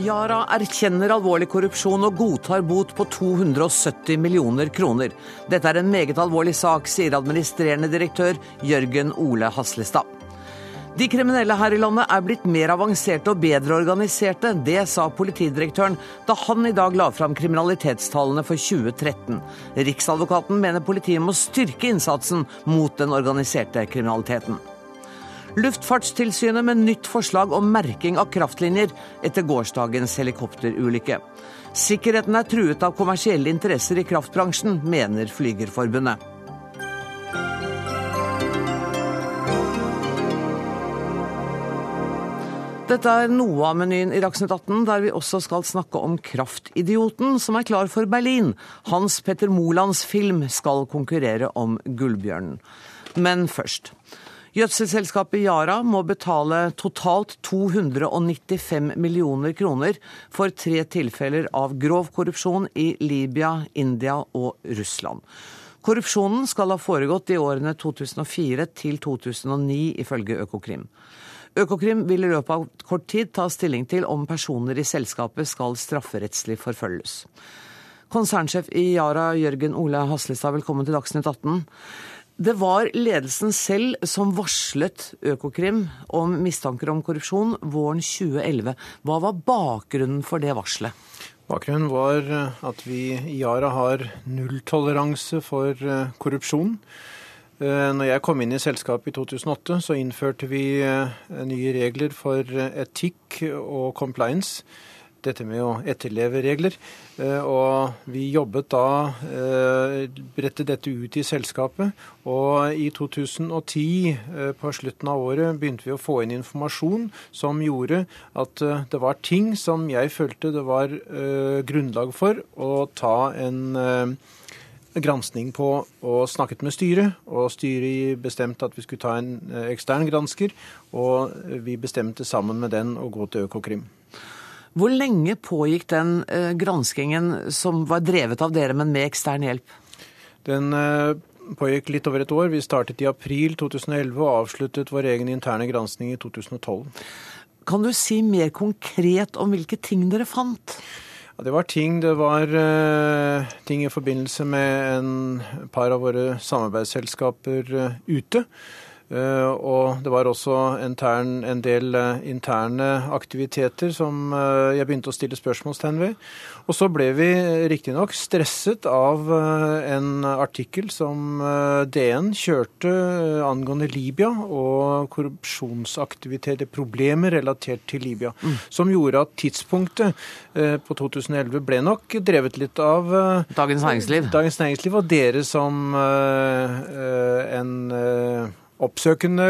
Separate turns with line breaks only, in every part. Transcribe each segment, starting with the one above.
Yara erkjenner alvorlig korrupsjon og godtar bot på 270 millioner kroner. Dette er en meget alvorlig sak, sier administrerende direktør Jørgen Ole Haslestad. De kriminelle her i landet er blitt mer avanserte og bedre organiserte. Det sa politidirektøren da han i dag la fram kriminalitetstallene for 2013. Riksadvokaten mener politiet må styrke innsatsen mot den organiserte kriminaliteten. Luftfartstilsynet med nytt forslag om merking av kraftlinjer etter gårsdagens helikopterulykke. Sikkerheten er truet av kommersielle interesser i kraftbransjen, mener Flygerforbundet. Dette er noe av menyen i Dagsnytt 18, der vi også skal snakke om kraftidioten som er klar for Berlin. Hans Petter Molands film skal konkurrere om Gullbjørnen. Men først. Gjødselselskapet Yara må betale totalt 295 millioner kroner for tre tilfeller av grov korrupsjon i Libya, India og Russland. Korrupsjonen skal ha foregått i årene 2004 til 2009, ifølge Økokrim. Økokrim vil i løpet av kort tid ta stilling til om personer i selskapet skal strafferettslig forfølges. Konsernsjef i Yara, Jørgen Ole Haslestad, velkommen til Dagsnytt 18. Det var ledelsen selv som varslet Økokrim om mistanker om korrupsjon våren 2011. Hva var bakgrunnen for det varselet?
Bakgrunnen var at vi i Yara har nulltoleranse for eh, korrupsjon. Eh, når jeg kom inn i selskapet i 2008, så innførte vi eh, nye regler for eh, etikk og compliance. Dette med å etterleve regler. Og vi jobbet da, brettet dette ut i selskapet. Og i 2010, på slutten av året, begynte vi å få inn informasjon som gjorde at det var ting som jeg følte det var grunnlag for å ta en granskning på og snakket med styret. Og styret bestemte at vi skulle ta en eh, ekstern gransker, og vi bestemte sammen med den å gå til Økokrim.
Hvor lenge pågikk den eh, granskingen som var drevet av dere, men med ekstern hjelp?
Den eh, pågikk litt over et år. Vi startet i april 2011 og avsluttet vår egen interne gransking i 2012.
Kan du si mer konkret om hvilke ting dere fant?
Ja, det var ting. Det var uh, ting i forbindelse med en par av våre samarbeidsselskaper uh, ute. Uh, og det var også intern, en del interne aktiviteter som jeg begynte å stille spørsmålstegn ved. Og så ble vi riktignok stresset av eh, en artikkel som eh, DN kjørte eh, angående Libya og korrupsjonsaktiviteter, problemer relatert til Libya, mm. som gjorde at tidspunktet på 2011 ble nok drevet litt av
Dagens Næringsliv.
Dagens Næringsliv og dere som en oppsøkende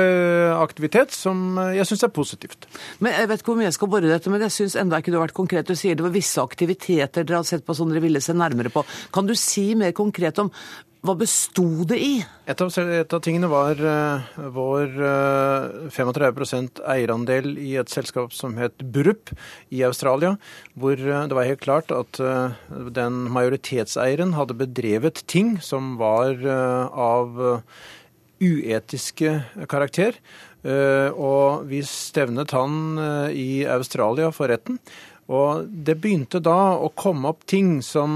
aktivitet som jeg syns er positivt.
Men Jeg vet ikke hvor mye jeg skal bore dette, men jeg syns enda ikke du har vært konkret. Du sier det var visse aktiviteter dere har sett på som dere ville se nærmere på. Kan du si mer konkret om hva besto det i?
Et av, et av tingene var uh, vår uh, 35 eierandel i et selskap som het Burup i Australia, hvor uh, det var helt klart at den majoritetseieren hadde bedrevet ting som var av uetiske karakter. Eh, og vi stevnet han eh, i Australia for retten. Og det begynte da å komme opp ting som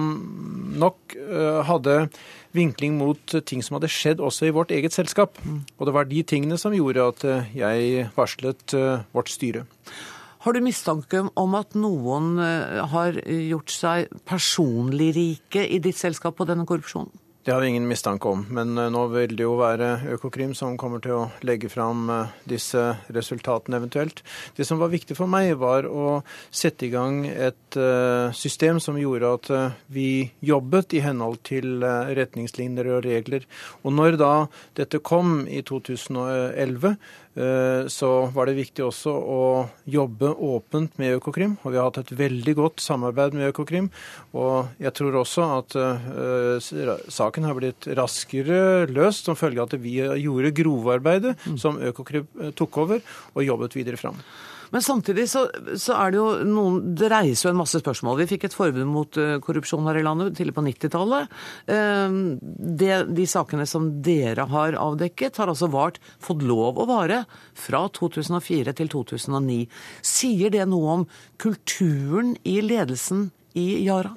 nok eh, hadde vinkling mot ting som hadde skjedd også i vårt eget selskap. Og det var de tingene som gjorde at jeg varslet vårt styre.
Har du mistanke om at noen har gjort seg personlig rike i ditt selskap på denne korrupsjonen?
Det har vi ingen mistanke om, men eh, nå vil det jo være Økokrim som kommer til å legge fram eh, disse resultatene eventuelt. Det som var viktig for meg, var å sette i gang et eh, system som gjorde at vi jobbet i henhold til retningslinjer og regler. Og når da dette kom i 2011, Eh, så var det viktig også å jobbe åpent med Økokrim. Og vi har hatt et veldig godt samarbeid med Økokrim. Og jeg tror også at uh, saken har blitt raskere løst som følge av at vi gjorde grovarbeidet mm. som Økokrim tok over, og jobbet videre fram.
Men samtidig så, så, er det jo noen Det reiser jo en masse spørsmål. Vi fikk et forbud mot uh, korrupsjon her i landet tidlig på 90-tallet. Uh, de sakene som dere har avdekket, har altså vart, fått lov å vare fra 2004 til 2009. Sier det noe om kulturen i ledelsen i Yara?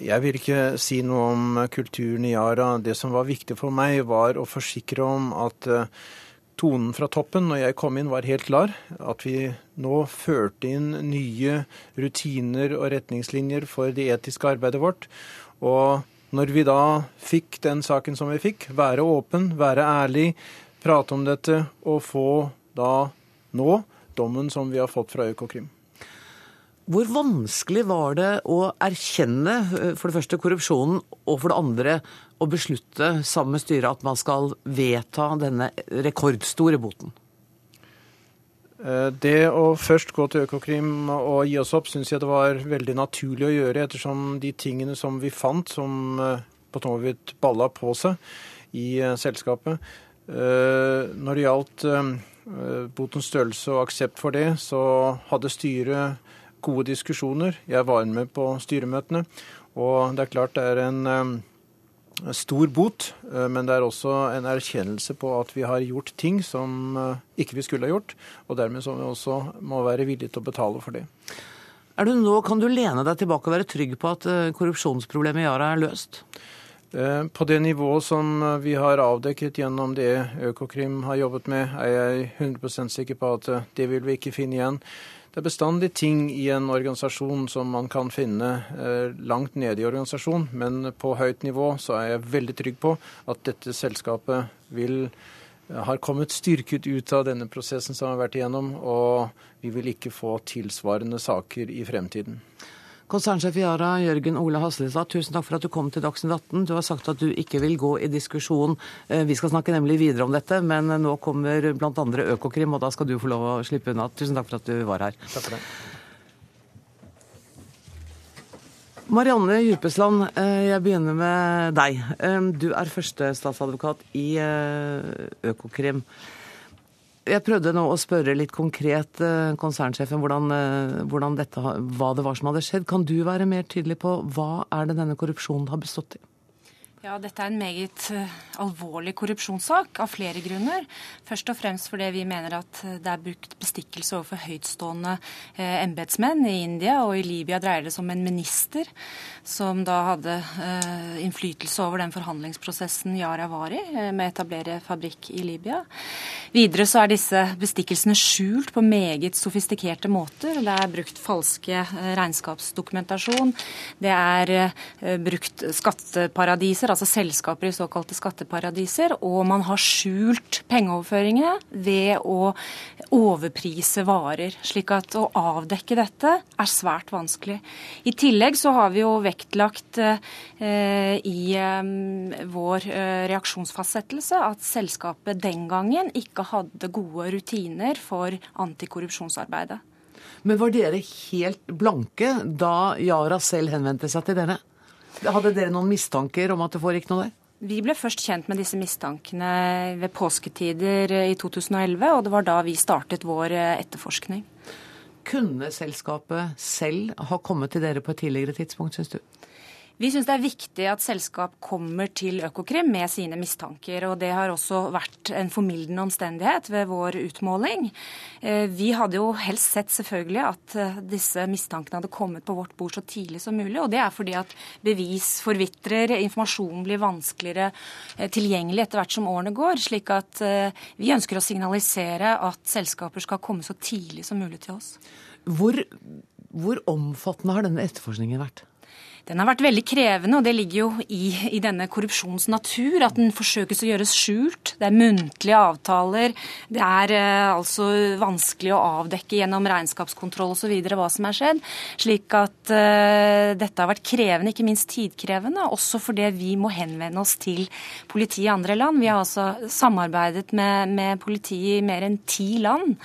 Jeg vil ikke si noe om kulturen i Yara. Det som var viktig for meg, var å forsikre om at uh, tonen fra toppen når jeg kom inn, var helt klar. At vi nå førte inn nye rutiner og retningslinjer for det etiske arbeidet vårt. Og når vi da fikk den saken som vi fikk, være åpen, være ærlig, prate om dette og få da nå dommen som vi har fått fra Økokrim.
Hvor vanskelig var det å erkjenne eh, for det første korrupsjonen, og for det andre å beslutte sammen med styret at man skal vedta denne rekordstore boten?
Eh, det å først gå til Økokrim og gi oss opp, syns jeg det var veldig naturlig å gjøre, ettersom de tingene som vi fant, som eh, på noe vidt balla på seg i selskapet Når det gjaldt botens størrelse og aksept for det, så hadde styret gode diskusjoner. Jeg var med på styremøtene. Og det er klart det er en um, stor bot, uh, men det er også en erkjennelse på at vi har gjort ting som uh, ikke vi skulle ha gjort. Og dermed så vi også må være villige til å betale for det.
Er du nå, Kan du lene deg tilbake og være trygg på at korrupsjonsproblemet i Yara er løst?
På det nivået som vi har avdekket gjennom det Økokrim har jobbet med, er jeg 100% sikker på at det vil vi ikke finne igjen. Det er bestandig ting i en organisasjon som man kan finne eh, langt nede i organisasjonen, men på høyt nivå så er jeg veldig trygg på at dette selskapet vil eh, har kommet styrket ut av denne prosessen som har vært igjennom, og vi vil ikke få tilsvarende saker i fremtiden.
Konsernsjef i Yara, Jørgen Ole Haslestad, tusen takk for at du kom til Dagsnytt 18. Du har sagt at du ikke vil gå i diskusjon. Eh, vi skal snakke nemlig videre om dette, men nå kommer bl.a. Økokrim, og da skal du få lov å slippe unna. Tusen takk for at du var her.
Takk for det.
Marianne Djupesland, eh, jeg begynner med deg. Eh, du er førstestatsadvokat i Økokrim. Jeg prøvde nå å spørre litt konkret eh, konsernsjefen hvordan, eh, hvordan dette, hva det var som hadde skjedd. Kan du være mer tydelig på hva er det denne korrupsjonen har bestått i?
Ja, Dette er en meget uh, alvorlig korrupsjonssak av flere grunner. Først og fremst fordi vi mener at det er brukt bestikkelse overfor høytstående uh, embetsmenn. I India og i Libya dreier det seg om en minister som da hadde uh, innflytelse over den forhandlingsprosessen Yara var i, med å etablere fabrikk i Libya. Videre så er disse bestikkelsene skjult på meget sofistikerte måter. Det er brukt falske regnskapsdokumentasjon. Det er brukt skatteparadiser altså selskaper i såkalte skatteparadiser, og man har skjult pengeoverføringene ved å overprise varer. Slik at å avdekke dette er svært vanskelig. I tillegg så har vi jo vektlagt eh, i eh, vår eh, reaksjonsfastsettelse at selskapet den gangen ikke hadde gode rutiner for antikorrupsjonsarbeidet.
Men var dere helt blanke da Yara selv henvendte seg til dere? Hadde dere noen mistanker om at det foregikk noe der?
Vi ble først kjent med disse mistankene ved påsketider i 2011, og det var da vi startet vår eh, etterforskning.
Kunne selskapet selv ha kommet til dere på et tidligere tidspunkt, syns du?
Vi syns det er viktig at selskap kommer til Økokrim med sine mistanker. og Det har også vært en formildende omstendighet ved vår utmåling. Eh, vi hadde jo helst sett selvfølgelig at eh, disse mistankene hadde kommet på vårt bord så tidlig som mulig. og Det er fordi at bevis forvitrer, informasjon blir vanskeligere eh, tilgjengelig etter hvert som årene går. slik at vi ønsker å signalisere at selskaper skal komme så tidlig som mulig til oss.
Hvor, hvor omfattende har denne etterforskningen vært?
Den har vært veldig krevende, og det ligger jo i, i denne korrupsjonens natur. At den forsøkes å gjøres skjult. Det er muntlige avtaler. Det er eh, altså vanskelig å avdekke gjennom regnskapskontroll osv. hva som er skjedd. Slik at eh, dette har vært krevende, ikke minst tidkrevende. Også fordi vi må henvende oss til politiet i andre land. Vi har altså samarbeidet med, med politiet i mer enn ti land.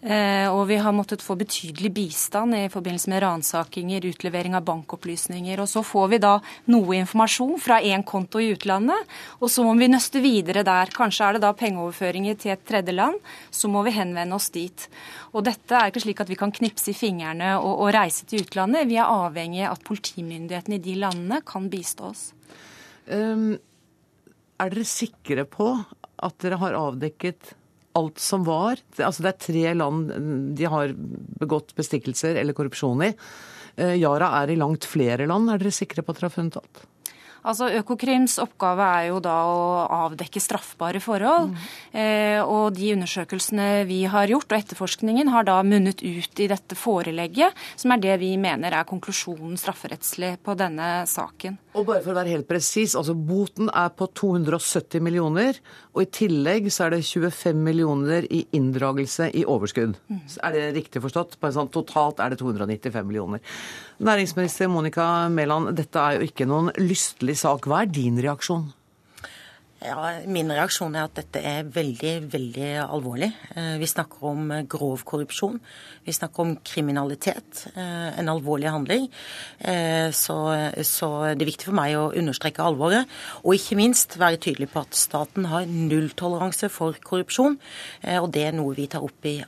Eh, og vi har måttet få betydelig bistand i forbindelse med ransakinger, utlevering av bankopplysninger. Og så får vi da noe informasjon fra én konto i utlandet, og så må vi nøste videre der. Kanskje er det da pengeoverføringer til et tredjeland, så må vi henvende oss dit. Og dette er ikke slik at vi kan knipse i fingrene og, og reise til utlandet. Vi er avhengig av at politimyndighetene i de landene kan bistå oss.
Um, er dere sikre på at dere har avdekket alt som var? Altså det er tre land de har begått bestikkelser eller korrupsjon i. Eh, Yara er i langt flere land. Er dere sikre på at dere har funnet alt?
Altså Økokrims oppgave er jo da å avdekke straffbare forhold. Mm. Eh, og de undersøkelsene vi har gjort, og etterforskningen, har da munnet ut i dette forelegget, som er det vi mener er konklusjonen strafferettslig på denne saken.
Og bare for å være helt presis, altså boten er på 270 millioner, og i tillegg så er det 25 millioner i inndragelse i overskudd. Mm. Er det riktig forstått? Sånn, totalt er det 295 millioner. Næringsminister Monica Mæland, dette er jo ikke noen lystelig sak. Hva er din reaksjon?
Ja, Min reaksjon er at dette er veldig, veldig alvorlig. Eh, vi snakker om eh, grov korrupsjon. Vi snakker om kriminalitet. Eh, en alvorlig handling. Så, så, det er viktig for meg å understreke alvoret. Og ikke minst være tydelig på at staten har nulltoleranse for korrupsjon. Og det er noe vi tar opp i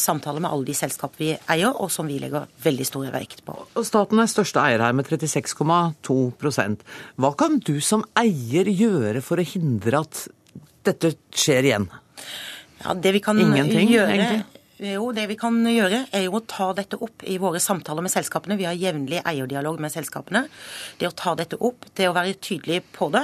samtaler med alle de selskap vi eier, og som vi legger veldig stor vekt på.
Og Staten er største eier her med 36,2% Hva kan du som eier gjøre for å hindre hindre at dette skjer igjen?
Ja, det vi kan Ingenting, gjøre, egentlig? Jo, det vi kan gjøre, er jo å ta dette opp i våre samtaler med selskapene. Vi har jevnlig eierdialog med selskapene. Det å ta dette opp, det å være tydelig på det,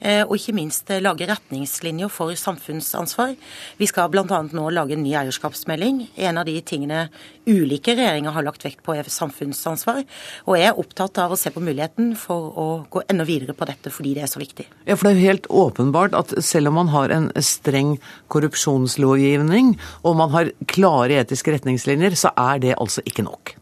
eh, og ikke minst eh, lage retningslinjer for samfunnsansvar. Vi skal bl.a. nå lage en ny eierskapsmelding. En av de tingene ulike regjeringer har lagt vekt på, er samfunnsansvar. Og jeg er opptatt av å se på muligheten for å gå enda videre på dette, fordi det er så viktig.
Ja, for det er jo helt åpenbart at selv om man har en streng korrupsjonslovgivning, og man har klare etiske retningslinjer, så er det altså ikke nok.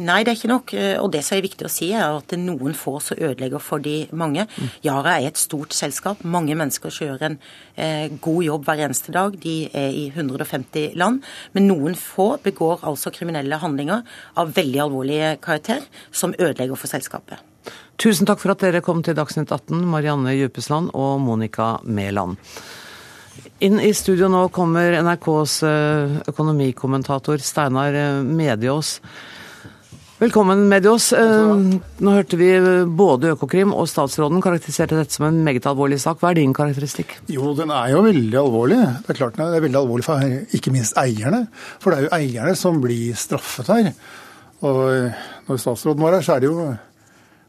Nei, det er ikke nok. Eh, og det som er viktig å si, er at noen få som ødelegger for de mange. Yara er et stort selskap. Mange mennesker gjør en eh, god jobb hver eneste dag. De er i 150 land. Men noen få begår altså kriminelle handlinger av veldig alvorlig karakter som ødelegger for selskapet.
Tusen takk for at dere kom til Dagsnytt 18, Marianne Djupesland og Monica Mæland. Inn i studio nå kommer NRKs eh, økonomikommentator Steinar eh, Mediås. Velkommen, Medios. oss. nå hørte vi både Økokrim og statsråden karakteriserte dette som en meget alvorlig sak. Hva er din karakteristikk?
Jo, den er jo veldig alvorlig. Det er klart den er veldig alvorlig for ikke minst eierne. For det er jo eierne som blir straffet her. Og når statsråden var her, så er det jo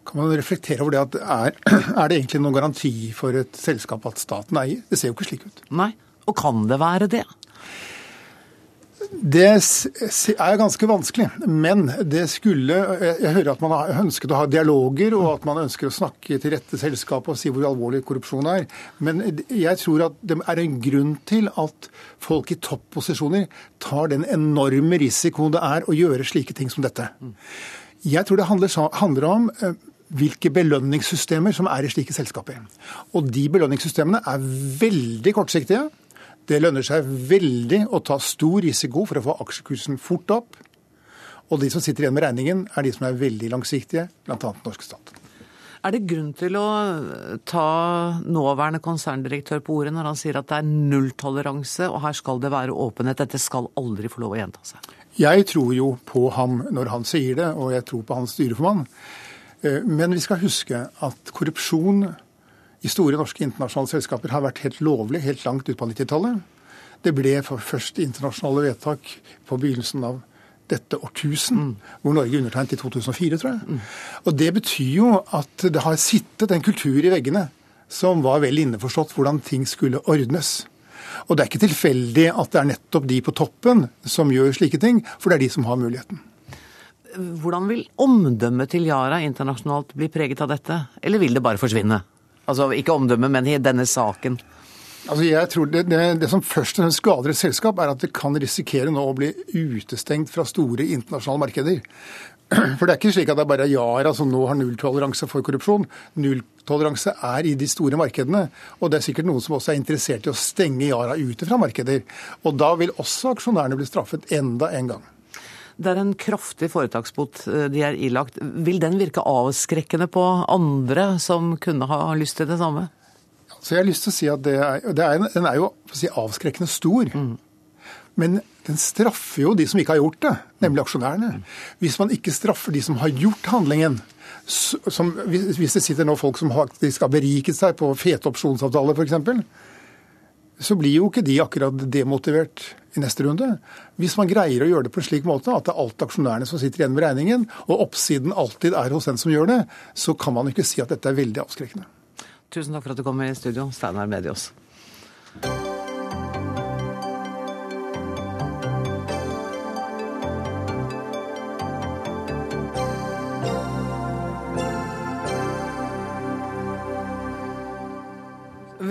kan man reflektere over det at er, er det egentlig noen garanti for et selskap at staten eier? Det ser jo ikke slik ut.
Nei, og kan det være det?
Det er ganske vanskelig, men det skulle Jeg hører at man har ønsket å ha dialoger, og at man ønsker å snakke til rette selskapet og si hvor alvorlig korrupsjon er. Men jeg tror at det er en grunn til at folk i topposisjoner tar den enorme risikoen det er å gjøre slike ting som dette. Jeg tror det handler om eh, hvilke belønningssystemer som er i slike selskaper. Og de belønningssystemene er veldig kortsiktige. Det lønner seg veldig å ta stor risiko for å få aksjekursen fort opp. Og de som sitter igjen med regningen, er de som er veldig langsiktige, bl.a. norske stat.
Er det grunn til å ta nåværende konserndirektør på ordet når han sier at det er nulltoleranse, og her skal det være åpenhet? Dette skal aldri få lov å gjenta seg.
Jeg tror jo på ham når han sier det, og jeg tror på hans styreformann. Eh, men vi skal huske at korrupsjon i store norske internasjonale selskaper har vært helt lovlig helt langt ut på 90-tallet. Det ble først internasjonale vedtak på begynnelsen av dette årtusen, mm. hvor Norge undertegnet i 2004, tror jeg. Mm. Og Det betyr jo at det har sittet en kultur i veggene som var vel innforstått hvordan ting skulle ordnes. Og det er ikke tilfeldig at det er nettopp de på toppen som gjør slike ting, for det er de som har muligheten.
Hvordan vil omdømmet til Yara internasjonalt bli preget av dette, eller vil det bare forsvinne? Altså ikke omdømmet, men i denne saken.
Altså jeg tror det, det, det, som først og fremst skader et selskap, er at det kan risikere nå å bli utestengt fra store internasjonale markeder. For det er ikke slik at det er bare Yara som nå har nulltoleranse for korrupsjon. Nulltoleranse er i de store markedene. Og det er sikkert noen som også er interessert i å stenge Yara ute fra markeder. Og da vil også aksjonærene bli straffet enda en gang.
Det er en kraftig foretaksbot eh, de er ilagt. Vil den virke avskrekkende på andre som kunne ha lyst til det samme?
Så jeg har lyst til å si at er, er, Den er jo si, avskrekkende stor. Mm. Men den straffer jo de som ikke har gjort det, nemlig aksjonærene. Hvis man ikke straffer de som har gjort handlingen, som, hvis det sitter nå folk som faktisk har beriket seg på fete opsjonsavtaler f.eks., så blir jo ikke de akkurat demotivert i neste runde. Hvis man greier å gjøre det på en slik måte at det er alt aksjonærene som sitter igjen med regningen, og oppsiden alltid er hos den som gjør det, så kan man ikke si at dette er veldig avskrekkende.
Tusen takk for at du kom i studio, Steinar Medios.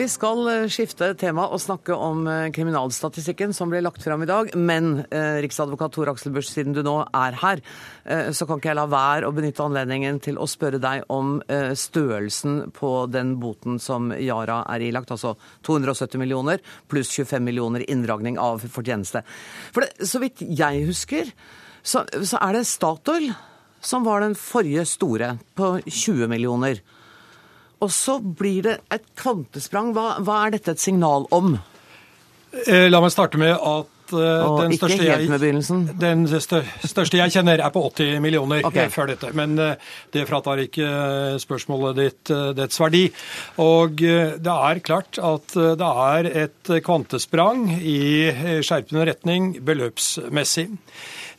Vi skal eh, skifte tema og snakke om eh, kriminalstatistikken som ble lagt fram i dag. Men eh, riksadvokat Tor Aksel Busch, siden du nå er her, eh, så kan ikke jeg la være å benytte anledningen til å spørre deg om eh, størrelsen på den boten som Yara er ilagt, altså 270 millioner pluss 25 millioner inndragning av fortjeneste. For det, så vidt jeg husker, så, så er det Statoil som var den forrige store, på 20 millioner. Og så blir det et kvantesprang. Hva, hva er dette et signal om?
Eh, la meg starte med at uh, den, største jeg, den største jeg kjenner, er på 80 millioner okay. før dette. Men uh, det fratar ikke spørsmålet ditt dets verdi. Og det er klart at det er et kvantesprang i skjerpende retning beløpsmessig.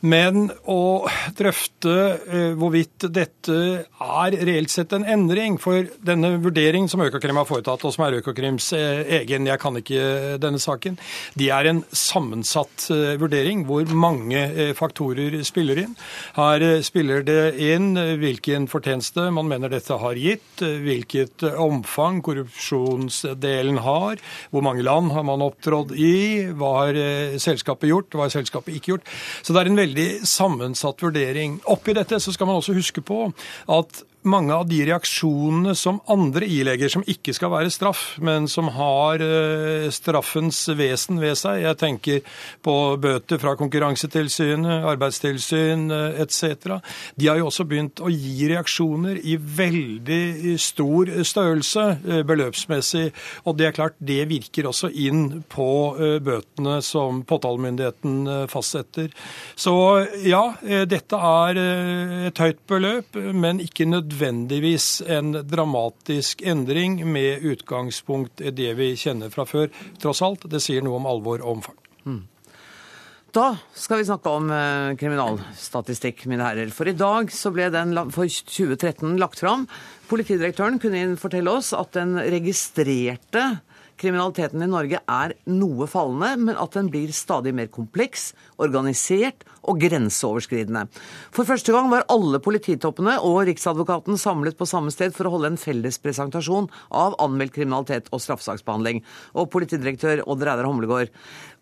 Men å drøfte eh, hvorvidt dette er reelt sett en endring for denne vurderingen som Økokrim har foretatt, og som er Økokrims eh, egen, jeg kan ikke denne saken, de er en sammensatt eh, vurdering hvor mange faktorer spiller inn. Her spiller det inn hvilken fortjeneste man mener dette har gitt, hvilket omfang korrupsjonsdelen har, hvor mange land har man opptrådt i, hva har selskapet gjort, hva har selskapet ikke gjort. Så det er en veldig veldig sammensatt vurdering. Oppi dette så skal man også huske på at mange av de reaksjonene som andre ilegger, som ikke skal være straff, men som har eh, straffens vesen ved seg. Jeg tenker på bøter fra Konkurransetilsynet, arbeidstilsyn eh, etc. De har jo også begynt å gi reaksjoner i veldig stor størrelse eh, beløpsmessig. Og det er klart, det virker også inn på bøtene som påtalemyndigheten fastsetter. Så ja, dette er et høyt beløp, men ikke nødvendigvis nødvendigvis en dramatisk endring med utgangspunkt i det vi kjenner fra før. Tross alt, det sier noe om alvor og omfang. Mm.
Da skal vi snakke om eh, kriminalstatistikk, mine herrer. For i dag så ble den for 2013 lagt fram. Politidirektøren kunne fortelle oss at den registrerte kriminaliteten i Norge er noe fallende, men at den blir stadig mer kompleks, organisert og grenseoverskridende. For første gang var alle polititoppene og Riksadvokaten samlet på samme sted for å holde en felles presentasjon av anmeldt kriminalitet og straffesaksbehandling. Og politidirektør Odd Reidar Homlegård,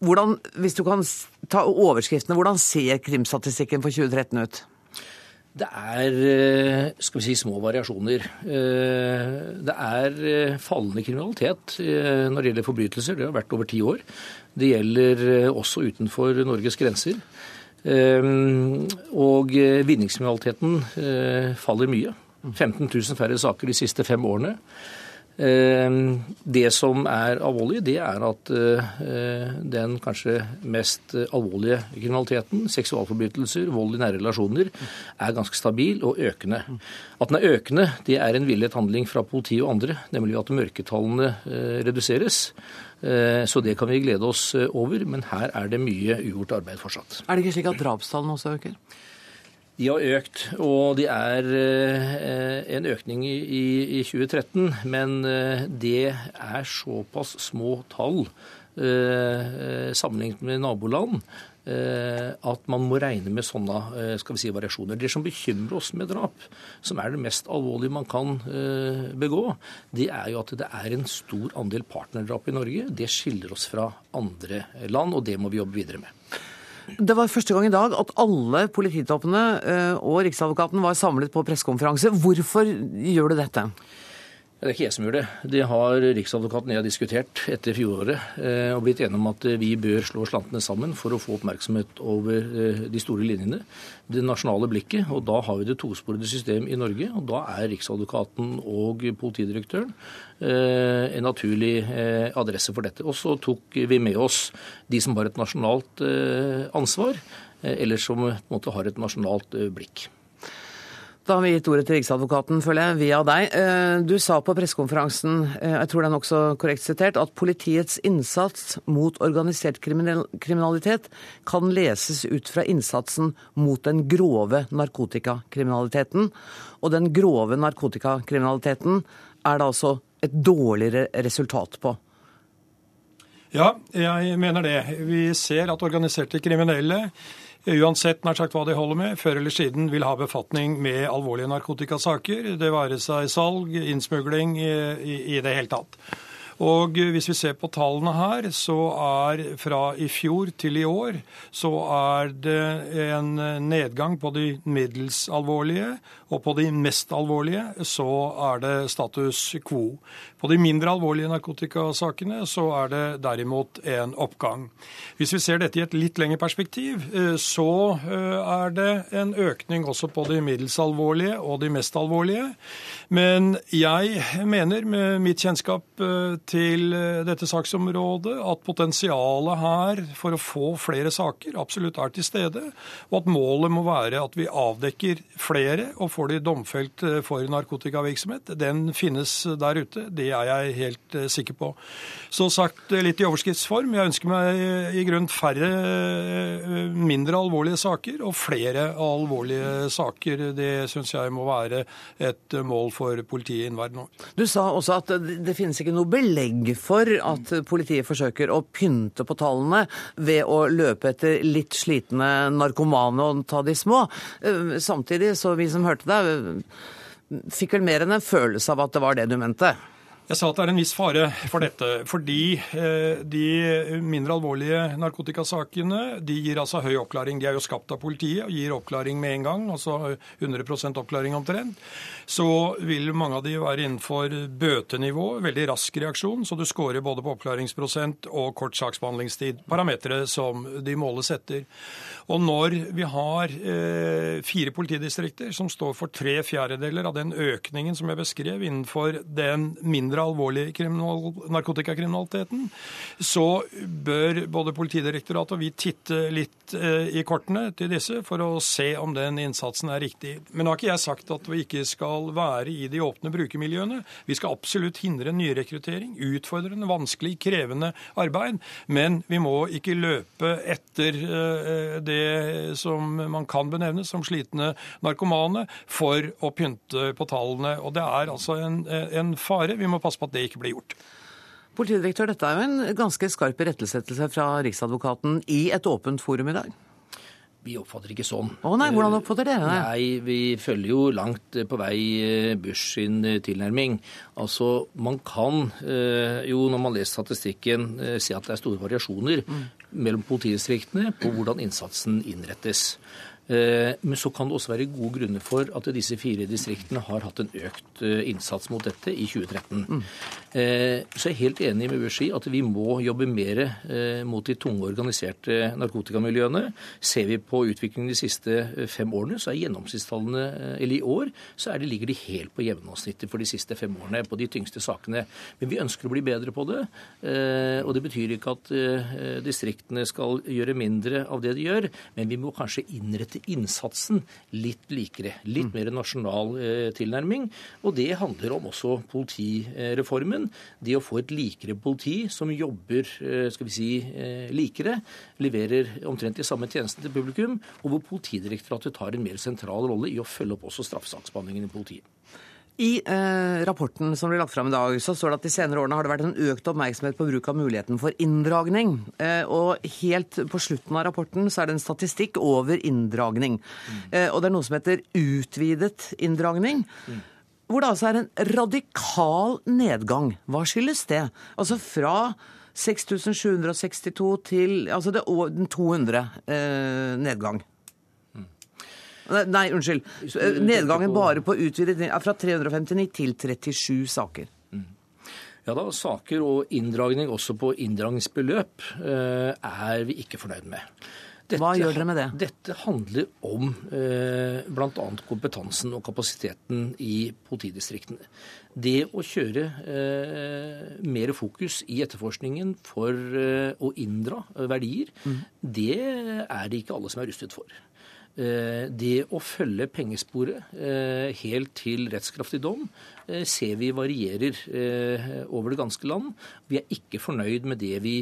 hvordan, hvis du kan ta overskriftene, hvordan ser krimstatistikken for 2013 ut?
Det er eh, skal vi si, små variasjoner. Eh, det er eh, fallende kriminalitet når det gjelder forbrytelser. Det har vært over ti år. Det gjelder også utenfor Norges grenser. Og vinningskriminaliteten faller mye. 15 000 færre saker de siste fem årene. Ehm, det som er alvorlig, det er at eh, den kanskje mest alvorlige kriminaliteten, seksualforbrytelser, vold i nære relasjoner, er ganske stabil og økende. At den er økende, det er en villet handling fra politiet og andre, nemlig at mørketallene eh, reduseres. Eh, så det kan vi glede oss over, men her er det mye ugjort arbeid fortsatt.
Er det ikke slik at drapstallene også øker?
De har økt, og de er eh, en økning i, 2013. Men eh, det er såpass små tall sammenlignet med naboland, at man må regne med sånne skal vi si, variasjoner. Det som bekymrer oss med drap, som er det mest alvorlige man kan begå, det er jo at det er en stor andel partnerdrap i Norge. Det skiller oss fra andre land, og det må vi jobbe videre med.
Det var første gang i dag at alle polititoppene eh, og Riksadvokaten var samlet på pressekonferanse. Hvorfor gjør du dette?
Det er ikke jeg som gjør det. Det har Riksadvokaten og jeg diskutert etter fjoråret eh, og blitt enige om at eh, vi bør slå slantene sammen for å få oppmerksomhet over eh, de store linjene. Det nasjonale blikket. Og da har vi det tosporede system i Norge. Og da er Riksadvokaten og politidirektøren en naturlig adresse for dette. Og så tok vi med oss de som har et nasjonalt ansvar, eller som på en måte har et nasjonalt blikk.
Da har vi gitt ordet til Riksadvokaten, føler jeg, via deg. Eh, du sa på pressekonferansen, eh, jeg tror det er nokså korrekt sitert, at politiets innsats mot organisert kriminalitet kan leses ut fra innsatsen mot den grove narkotikakriminaliteten. Og den grove narkotikakriminaliteten er det altså et dårligere resultat på.
Ja, jeg mener det. Vi ser at organiserte kriminelle uansett nær sagt hva de holder med, før eller siden vil ha befatning med alvorlige narkotikasaker. Det være seg salg, innsmugling, i, i, det hele tatt. Og hvis vi ser på tallene her, så er fra i fjor til i år så er det en nedgang på de middels alvorlige, og på de mest alvorlige så er det status quo. På de mindre alvorlige narkotikasakene så er det derimot en oppgang. Hvis vi ser dette i et litt lengre perspektiv, eh, så eh, er det en økning også på de middels alvorlige og de mest alvorlige. Men jeg mener med mitt kjennskap eh, til dette saksområdet at potensialet her for å få flere saker absolutt er til stede, og at målet må være at vi avdekker flere og får de domfelt for narkotikavirksomhet. Den finnes der ute. Det er jeg helt eh, sikker på. Så sagt eh, litt i overskriftsform, jeg ønsker meg eh, i grunn færre mindre alvorlige saker og flere alvorlige saker. Det syns jeg må være et mål for politiet inneværende år.
Du sa også at det finnes ikke noe belegg for at politiet forsøker å pynte på tallene ved å løpe etter litt slitne narkomane og ta de små. Samtidig, så vi som hørte deg, fikk vel mer enn en følelse av at det var det du mente?
Jeg sa at det er en viss fare for dette, fordi eh, de mindre alvorlige narkotikasakene de gir altså høy oppklaring. De er jo skapt av politiet og gir oppklaring med en gang, altså 100% oppklaring omtrent. Så vil mange av de være innenfor bøtenivå, veldig rask reaksjon, så du scorer både på oppklaringsprosent og kort saksbehandlingstid. Parametere som de måles etter. Og når vi har eh, fire politidistrikter som står for tre fjerdedeler av den økningen som jeg beskrev innenfor den mindre alvorlige kriminal, narkotikakriminaliteten, så bør både Politidirektoratet og vi titte litt eh, i kortene til disse for å se om den innsatsen er riktig. Men nå har ikke jeg sagt at vi ikke skal være i de åpne brukermiljøene. Vi skal absolutt hindre nyrekruttering, utfordrende, vanskelig, krevende arbeid. Men vi må ikke løpe etter eh, det som man kan benevne som slitne narkomane, for å pynte på tallene. Og det er altså en, en fare. Vi må passe på at det ikke blir gjort.
Politidirektør, dette er jo en ganske skarp irettesettelse fra Riksadvokaten i et åpent forum i dag?
Vi oppfatter ikke sånn.
Å nei, Hvordan oppfatter dere
det? Nei, Vi følger jo langt på vei eh, Bush sin eh, tilnærming. Altså, Man kan eh, jo, når man leser statistikken, se at det er store variasjoner mm. mellom politidistriktene på hvordan innsatsen innrettes. Eh, men så kan det også være gode grunner for at disse fire distriktene har hatt en økt eh, innsats mot dette i 2013. Mm. Så jeg er helt enig med Bushi at vi må jobbe mer mot de tunge organiserte narkotikamiljøene. Ser vi på utviklingen de siste fem årene, så er gjennomsnittstallene eller i år så det, ligger de helt på gjennomsnittet for de siste fem årene på de tyngste sakene. Men vi ønsker å bli bedre på det. Og det betyr ikke at distriktene skal gjøre mindre av det de gjør, men vi må kanskje innrette innsatsen litt likere. Litt mm. mer nasjonal eh, tilnærming. Og det handler om også politireformen. Det å få et likere politi som jobber eh, skal vi si, eh, likere, leverer omtrent de samme tjenestene til publikum, og hvor Politidirektoratet tar en mer sentral rolle i å følge opp også straffesaksbehandlingen i politiet.
I eh, rapporten som blir lagt fram i dag, så står det at de senere årene har det vært en økt oppmerksomhet på bruk av muligheten for inndragning. Eh, og helt på slutten av rapporten så er det en statistikk over inndragning. Mm. Eh, og det er noe som heter utvidet inndragning. Mm. Hvor det altså er en radikal nedgang. Hva skyldes det? Altså fra 6762 til altså det, 200 eh, nedgang. Nei, unnskyld. Nedgangen bare på utvidet er fra 359 til 37 saker. Mm.
Ja da, Saker og inndragning også på inndragningsbeløp eh, er vi ikke fornøyd med.
Dette, Hva gjør dere med det?
Dette handler om eh, bl.a. kompetansen og kapasiteten i politidistriktene. Det å kjøre eh, mer fokus i etterforskningen for eh, å inndra verdier, mm. det er det ikke alle som er rustet for. Eh, det å følge pengesporet eh, helt til rettskraftig dom eh, ser vi varierer over det ganske land. Vi er ikke fornøyd med det vi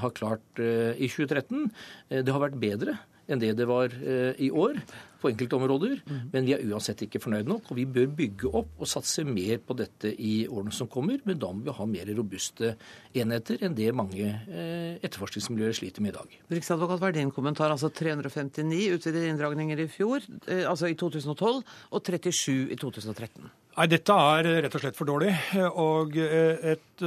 har klart i 2013. Det har vært bedre enn det det var i år på enkelte områder, mm. men vi er uansett ikke fornøyd nok. Og vi bør bygge opp og satse mer på dette i årene som kommer, men da må vi ha mer robuste enheter enn det mange eh, etterforskningsmiljøer sliter med i dag.
Riksadvokat, hva er din kommentar? Altså 359 utvidede inndragninger i fjor, eh, altså i 2012, og 37 i 2013.
Nei, Dette er rett og slett for dårlig. Og et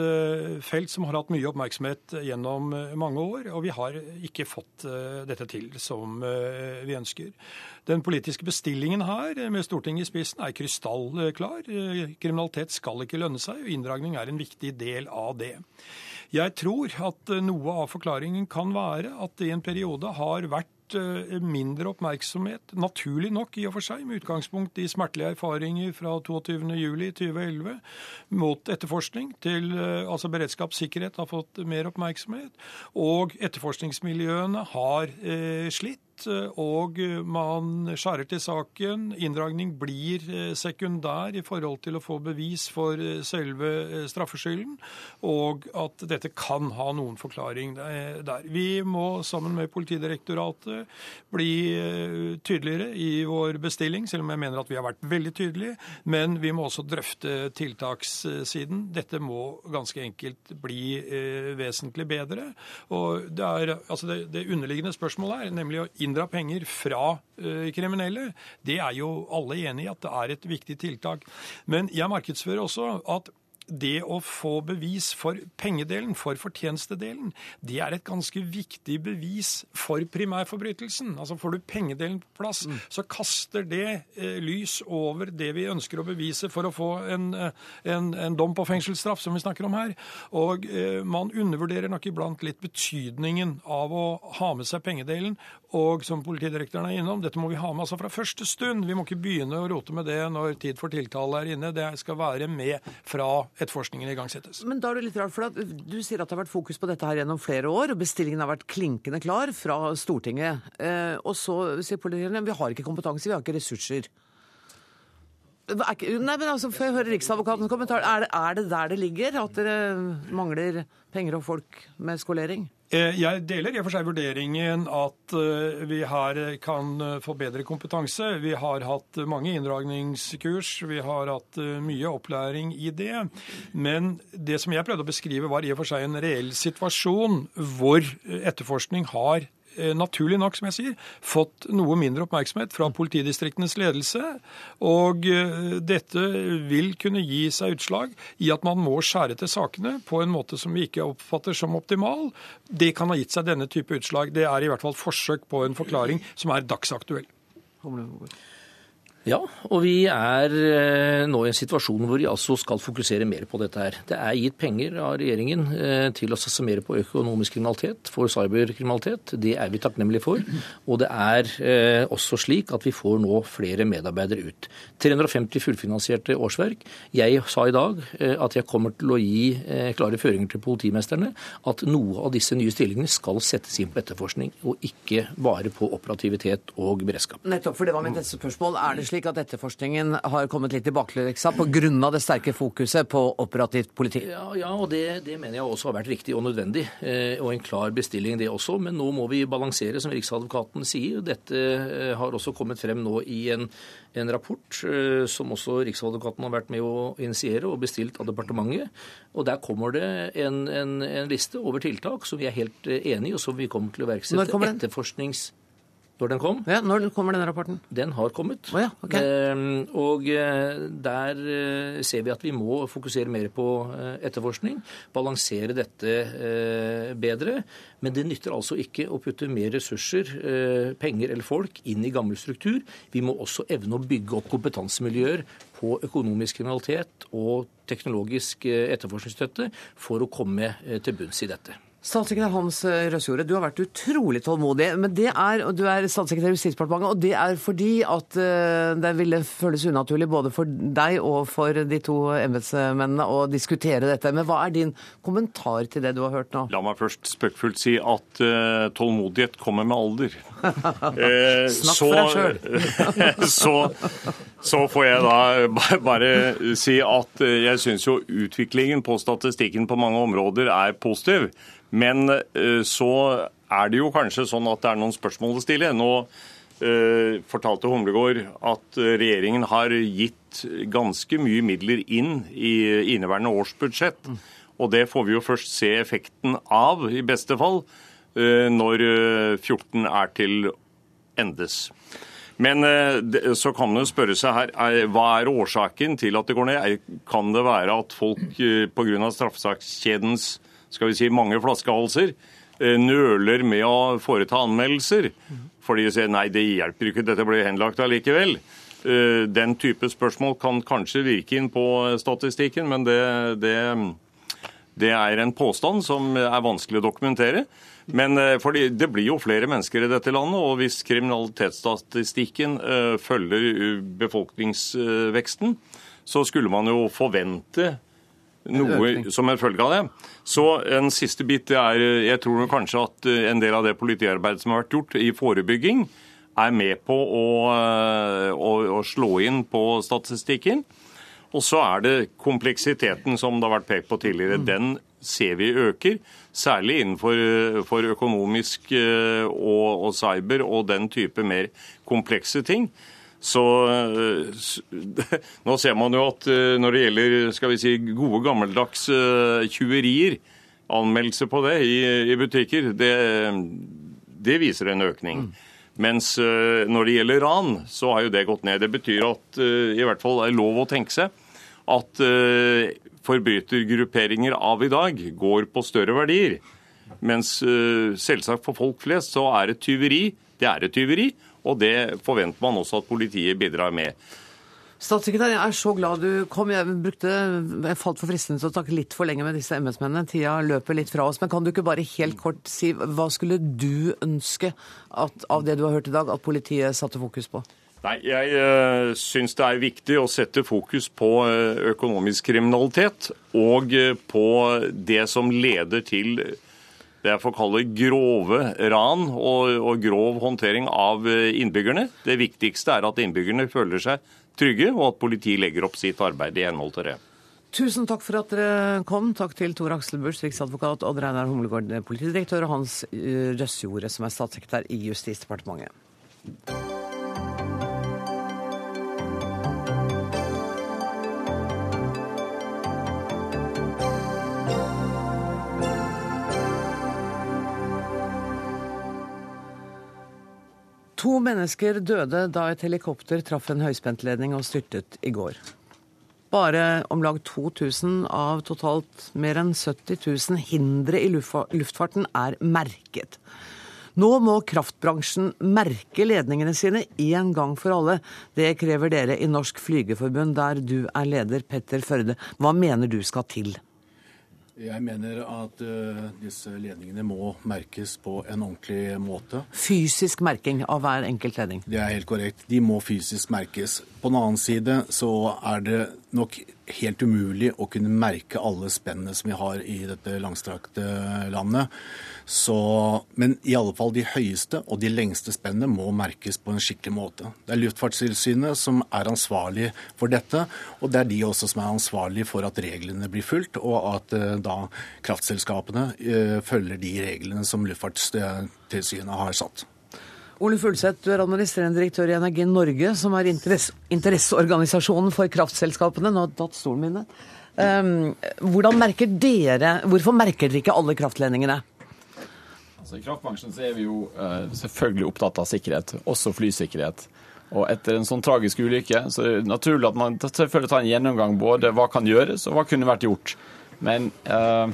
felt som har hatt mye oppmerksomhet gjennom mange år. Og vi har ikke fått dette til som vi ønsker. Den politiske bestillingen her, med Stortinget i spissen, er krystallklar. Kriminalitet skal ikke lønne seg, og inndragning er en viktig del av det. Jeg tror at noe av forklaringen kan være at det i en periode har vært Eh, mindre oppmerksomhet, naturlig nok i og for seg, med utgangspunkt i smertelige erfaringer fra 22.07.2011 mot etterforskning til eh, altså beredskapssikkerhet har fått mer oppmerksomhet. Og etterforskningsmiljøene har eh, og man skjærer til saken. Inndragning blir sekundær i forhold til å få bevis for selve straffeskylden, og at dette kan ha noen forklaring der. Vi må sammen med Politidirektoratet bli eh, tydeligere i vår bestilling, selv om jeg mener at vi har vært veldig tydelige. Men vi må også drøfte tiltakssiden. Dette må ganske enkelt bli eh, vesentlig bedre. Og det, er, altså det, det underliggende spørsmålet er nemlig å inndra penger fra eh, kriminelle. Det er jo alle enig i at det er et viktig tiltak. Men jeg markedsfører også at det å få bevis for pengedelen, for fortjenestedelen, det er et ganske viktig bevis for primærforbrytelsen. Altså Får du pengedelen på plass, mm. så kaster det eh, lys over det vi ønsker å bevise for å få en, eh, en, en dom på fengselsstraff, som vi snakker om her. Og eh, man undervurderer nok iblant litt betydningen av å ha med seg pengedelen. Og som politidirektøren er innom, dette må vi ha med altså fra første stund. Vi må ikke begynne å rote med det når tid for tiltale er inne. Det skal være med fra etterforskningen igangsettes.
Men da er det litt rart, for Du sier at det har vært fokus på dette her gjennom flere år, og bestillingen har vært klinkende klar fra Stortinget. Eh, og så sier politikerne vi har ikke kompetanse, vi har ikke ressurser. Nei, men altså, Før jeg hører Riksadvokatens kommentar, er det, er det der det ligger? At dere mangler penger og folk med skolering?
Eh, jeg deler i og for seg vurderingen at eh, vi her kan eh, få bedre kompetanse. Vi har hatt mange inndragningskurs, vi har hatt mye opplæring i det. Men det som jeg prøvde å beskrive, var i og for seg en reell situasjon hvor etterforskning har naturlig nok, som jeg sier, fått noe mindre oppmerksomhet fra politidistriktenes ledelse. Og eh, dette vil kunne gi seg utslag i at man må skjære til sakene på en måte som vi ikke oppfatter som optimal. Det kan ha gitt seg denne type utslag. Det er i hvert fall forsøk på en forklaring som er dagsaktuell.
Ja, og vi er eh, nå i en situasjon hvor vi altså skal fokusere mer på dette her. Det er gitt penger av regjeringen eh, til å satse mer på økonomisk kriminalitet, for cyberkriminalitet. Det er vi takknemlige for. Og det er eh, også slik at vi får nå flere medarbeidere ut. 350 fullfinansierte årsverk. Jeg sa i dag at jeg kommer til å gi klare føringer til politimesterne at noe av disse nye stillingene skal settes inn på etterforskning, og ikke bare på operativitet og beredskap.
Nettopp, for det var mitt neste spørsmål. Er det slik slik at etterforskningen har kommet litt i bakleksa pga. det sterke fokuset på operativt politi?
Ja, ja og det, det, mener jeg også har vært riktig og nødvendig. Eh, og en klar bestilling, det også. Men nå må vi balansere, som Riksadvokaten sier. Dette eh, har også kommet frem nå i en, en rapport eh, som også Riksadvokaten har vært med å initiere og bestilt av departementet. Og der kommer det en, en, en liste over tiltak som vi er helt eh, enig i, og som vi kommer til å iverksette. Etterforsknings når den kom.
Ja, Når kommer denne rapporten?
Den har kommet.
Oh, ja, okay.
eh, og eh, der eh, ser vi at vi må fokusere mer på eh, etterforskning. Balansere dette eh, bedre. Men det nytter altså ikke å putte mer ressurser, eh, penger eller folk inn i gammel struktur. Vi må også evne å bygge opp kompetansemiljøer på økonomisk kriminalitet og teknologisk etterforskningsstøtte for å komme til bunns i dette.
Statssekretær Hans eh, Røsjorde, du har vært utrolig tålmodig. Men det er, Du er statssekretær i Justisdepartementet, og det er fordi at eh, det ville føles unaturlig både for deg og for de to embetsmennene å diskutere dette. Men hva er din kommentar til det du har hørt nå?
La meg først spøkefullt si at uh, tålmodighet kommer med alder.
eh, Snakk for deg sjøl.
så, så får jeg da bare si at jeg syns jo utviklingen på statistikken på mange områder er positiv. Men eh, så er det jo kanskje sånn at det er noen spørsmål å stille. Nå eh, fortalte Humlegård at regjeringen har gitt ganske mye midler inn i inneværende års budsjett. Og det får vi jo først se effekten av, i beste fall, eh, når 14 er til endes. Men så kan man jo spørre seg her, hva er årsaken til at det går ned? Kan det være at folk pga. straffesakskjedens skal vi si, mange flaskehalser, eh, nøler med å foreta anmeldelser. Fordi de sier nei, det hjelper ikke, dette blir henlagt allikevel. Eh, den type spørsmål kan kanskje virke inn på statistikken, men det, det, det er en påstand som er vanskelig å dokumentere. Men eh, fordi Det blir jo flere mennesker i dette landet, og hvis kriminalitetsstatistikken følger befolkningsveksten, så skulle man jo forvente noe som en følge av det. Så en siste bit er Jeg tror kanskje at eh, en del av det politiarbeidet som har vært gjort i forebygging, er med på å, eh, å, å slå inn på statistikken. Og så er det kompleksiteten som det har vært pekt på tidligere. Den ser vi øker, særlig innenfor økonomisk eh, og, og cyber og den type mer komplekse ting. Så eh, nå ser man jo at eh, når det gjelder skal vi si, gode, gammeldags eh, tjuverier, anmeldelse på det i, i butikker, det, det, viser en økning. Mm. Mens når det gjelder ran, så har jo det gått ned. Det betyr at i hvert fall er lov å tenke seg at forbrytergrupperinger av i dag går på større verdier. Mens selvsagt for folk flest så er et tyveri det er et tyveri. Og det forventer man også at politiet bidrar med.
Statssekretær, jeg er så glad du kom. Jeg, brukte, jeg falt for fristelsen til å snakke litt for lenge med disse embetsmennene. Tida løper litt fra oss. Men kan du ikke bare helt kort si hva skulle du ønske at, av det du har hørt i dag, at politiet satte fokus på?
Nei, Jeg uh, syns det er viktig å sette fokus på uh, økonomisk kriminalitet og uh, på det som leder til det jeg får kalle grove ran og, og, grov håndtering av eh, innbyggerne. Det viktigste er at innbyggerne føler seg trygge, og at politiet legger opp sitt arbeid i henhold til det.
Tusen takk for at dere kom. Takk til Tor Aksel Busch, riksadvokat, Odd Reinar Humlegård, politidirektør, og Hans eh, Røsjorde, som er statssekretær i Justisdepartementet. To mennesker døde da et helikopter traff en høyspentledning og styrtet i går. Bare om lag 2000 av totalt mer enn 70 000 hindre i luftfarten er merket. Nå må kraftbransjen merke ledningene sine én gang for alle. Det krever dere i Norsk Flygerforbund, der du er leder, Petter Førde. Hva mener du skal til?
Jeg mener at uh, disse ledningene må merkes på en ordentlig måte.
Fysisk merking av hver enkelt ledning?
Det er helt korrekt. De må fysisk merkes. På den annen side så er det nok helt umulig å kunne merke alle spennene som vi har i dette langstrakte landet. Så, men i alle fall de høyeste og de lengste spennene må merkes på en skikkelig måte. Det er Luftfartstilsynet som er ansvarlig for dette, og det er de også som er ansvarlig for at reglene blir fulgt, og at uh, da kraftselskapene uh, følger de reglene som Luftfartstilsynet har satt.
Ole Fulseth, du er administrerende direktør i Energi Norge, som er interesse, interesseorganisasjonen for kraftselskapene. Nå har jeg tatt stolen min. Um, hvordan merker dere, Hvorfor merker dere ikke alle kraftledningene?
Altså, I kraftbransjen så er vi jo uh, selvfølgelig opptatt av sikkerhet, også flysikkerhet. Og etter en sånn tragisk ulykke så er det naturlig at man selvfølgelig tar en gjennomgang både hva kan gjøres og hva kunne vært gjort. Men uh,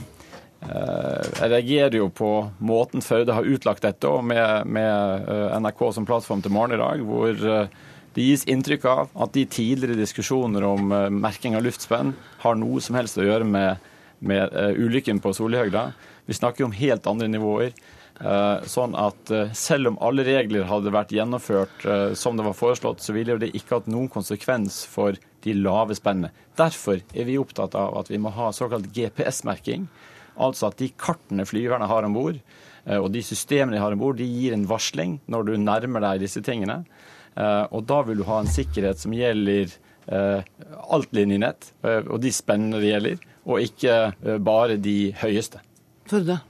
jeg reagerer jo på måten Førde har utlagt dette, og med, med NRK som plattform til morgen i dag, hvor det gis inntrykk av at de tidligere diskusjoner om merking av luftspenn har noe som helst å gjøre med, med ulykken på Solihøgda. Vi snakker om helt andre nivåer. Eh, sånn at eh, selv om alle regler hadde vært gjennomført eh, som det var foreslått, så ville det ikke hatt noen konsekvens for de lave spennene. Derfor er vi opptatt av at vi må ha såkalt GPS-merking. Altså at de kartene flyverne har om bord, og de systemene de har om bord, de gir en varsling når du nærmer deg disse tingene. Og da vil du ha en sikkerhet som gjelder alt linjenett, og de spennene det gjelder, og ikke bare de høyeste.
Førde.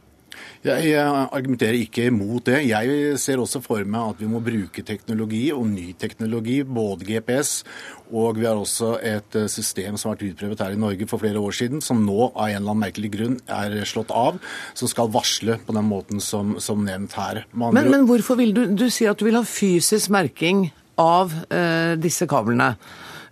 Jeg argumenterer ikke imot det. Jeg ser også for meg at vi må bruke teknologi og ny teknologi, både GPS og vi har også et eh, system som har vært utprøvet her i Norge for flere år siden, som nå av en eller annen merkelig grunn er slått av, som skal varsle på den måten som, som nevnt her.
Men, men, hvorfor vil du Du sier at du vil ha fysisk merking av uh, disse kablene.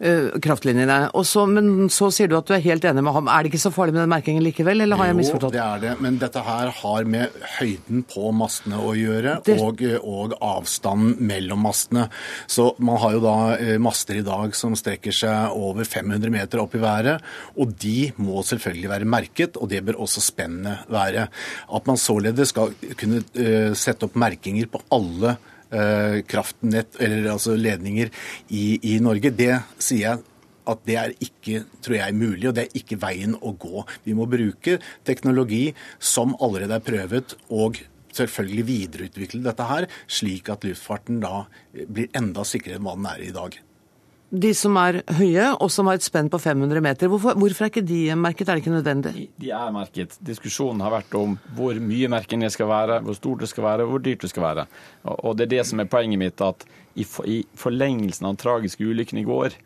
Eh, kraftlinjene. Så, men så sier du at du er helt enig med ham. Er det ikke så farlig med den merkingen likevel, eller har jeg misforstått?
Jo, det er det. Men dette her har med høyden på mastene å gjøre, det... og, og avstanden mellom mastene. Så man har jo da eh, master i dag som strekker seg over 500 meter opp i været, og de må selvfølgelig være merket, og det bør også spennet være. At man således skal kunne uh, sette opp merkinger på alle Eh, kraftnett, eller altså ledninger i, i Norge. Det sier jeg at det er ikke tror jeg, mulig, og det er ikke veien å gå. Vi må bruke teknologi som allerede er prøvet, og selvfølgelig videreutvikle dette her, slik at luftfarten da blir enda sikrere enn hva den er i dag
de som er høye, og som har et spenn på 500 meter. Hvorfor, hvorfor, er ikke de merket? Er det ikke nødvendig?
De, er merket. Diskusjonen har vært om hvor mye merking det skal være, hvor stort det skal være, hvor dyrt det skal være. Og, det er det som er poenget mitt, at i, for, i forlengelsen av den tragiske ulykken i går,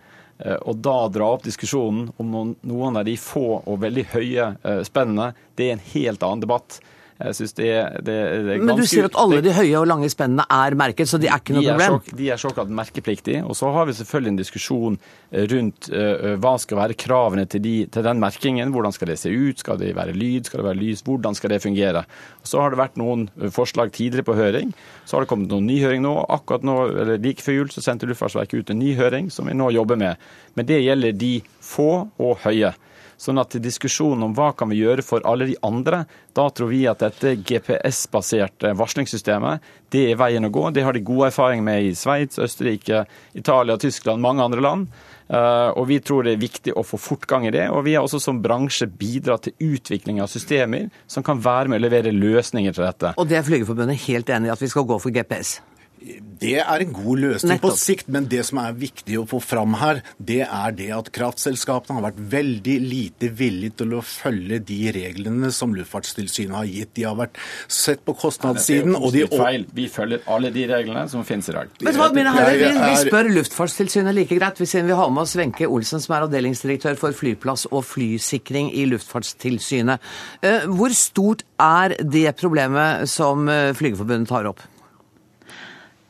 eh, og da dra opp diskusjonen om noen av de få og veldig høye eh, spennene, det er en helt annen debatt. Jeg synes det, det, det er ganske...
Men du sier at alle de høye og lange spennene er merket, så de er ikke noe er problem?
Så, de er såkalt merkepliktige. Og så har vi selvfølgelig en diskusjon eh, rundt uh, hva skal være kravene til, de, til, den merkingen. Hvordan skal det se ut? Skal det være lyd? Skal det være lys? Hvordan skal det fungere? Og så har det vært noen forslag tidligere på høring. Så har det kommet noen ny høring nå. Akkurat nå, eller like før jul så sendte Luftfartsverket ut en ny høring som vi nå jobber med. Men det gjelder de få og høye. Sånn at diskusjonen om hva kan vi gjøre for alle de andre, da tror vi at dette GPS-baserte varslingssystemet det er veien å gå. Det har de gode erfaringer med i Sveits, Østerrike, Italia, Tyskland, mange andre land. Uh, og Vi tror det er viktig å få fortgang i det. og Vi har også som bransje bidratt til utvikling av systemer som kan være med å levere løsninger til dette.
Og det er Flygerforbundet helt enig i at vi skal gå for GPS?
Det er en god løsning Nettopp. på sikt, men det som er viktig å få fram her, det er det at kraftselskapene har vært veldig lite villige til å følge de reglene som Luftfartstilsynet har gitt. De har vært sett på kostnadssiden.
Nei, det er jo feil. Vi følger alle de reglene som finnes i dag.
Men hva, mine herrer, vi, vi spør Luftfartstilsynet like greit. Vi vi har med oss Wenche Olsen, som er avdelingsdirektør for flyplass og flysikring i Luftfartstilsynet. Eh, hvor stort er det problemet som eh, Flygerforbundet tar opp?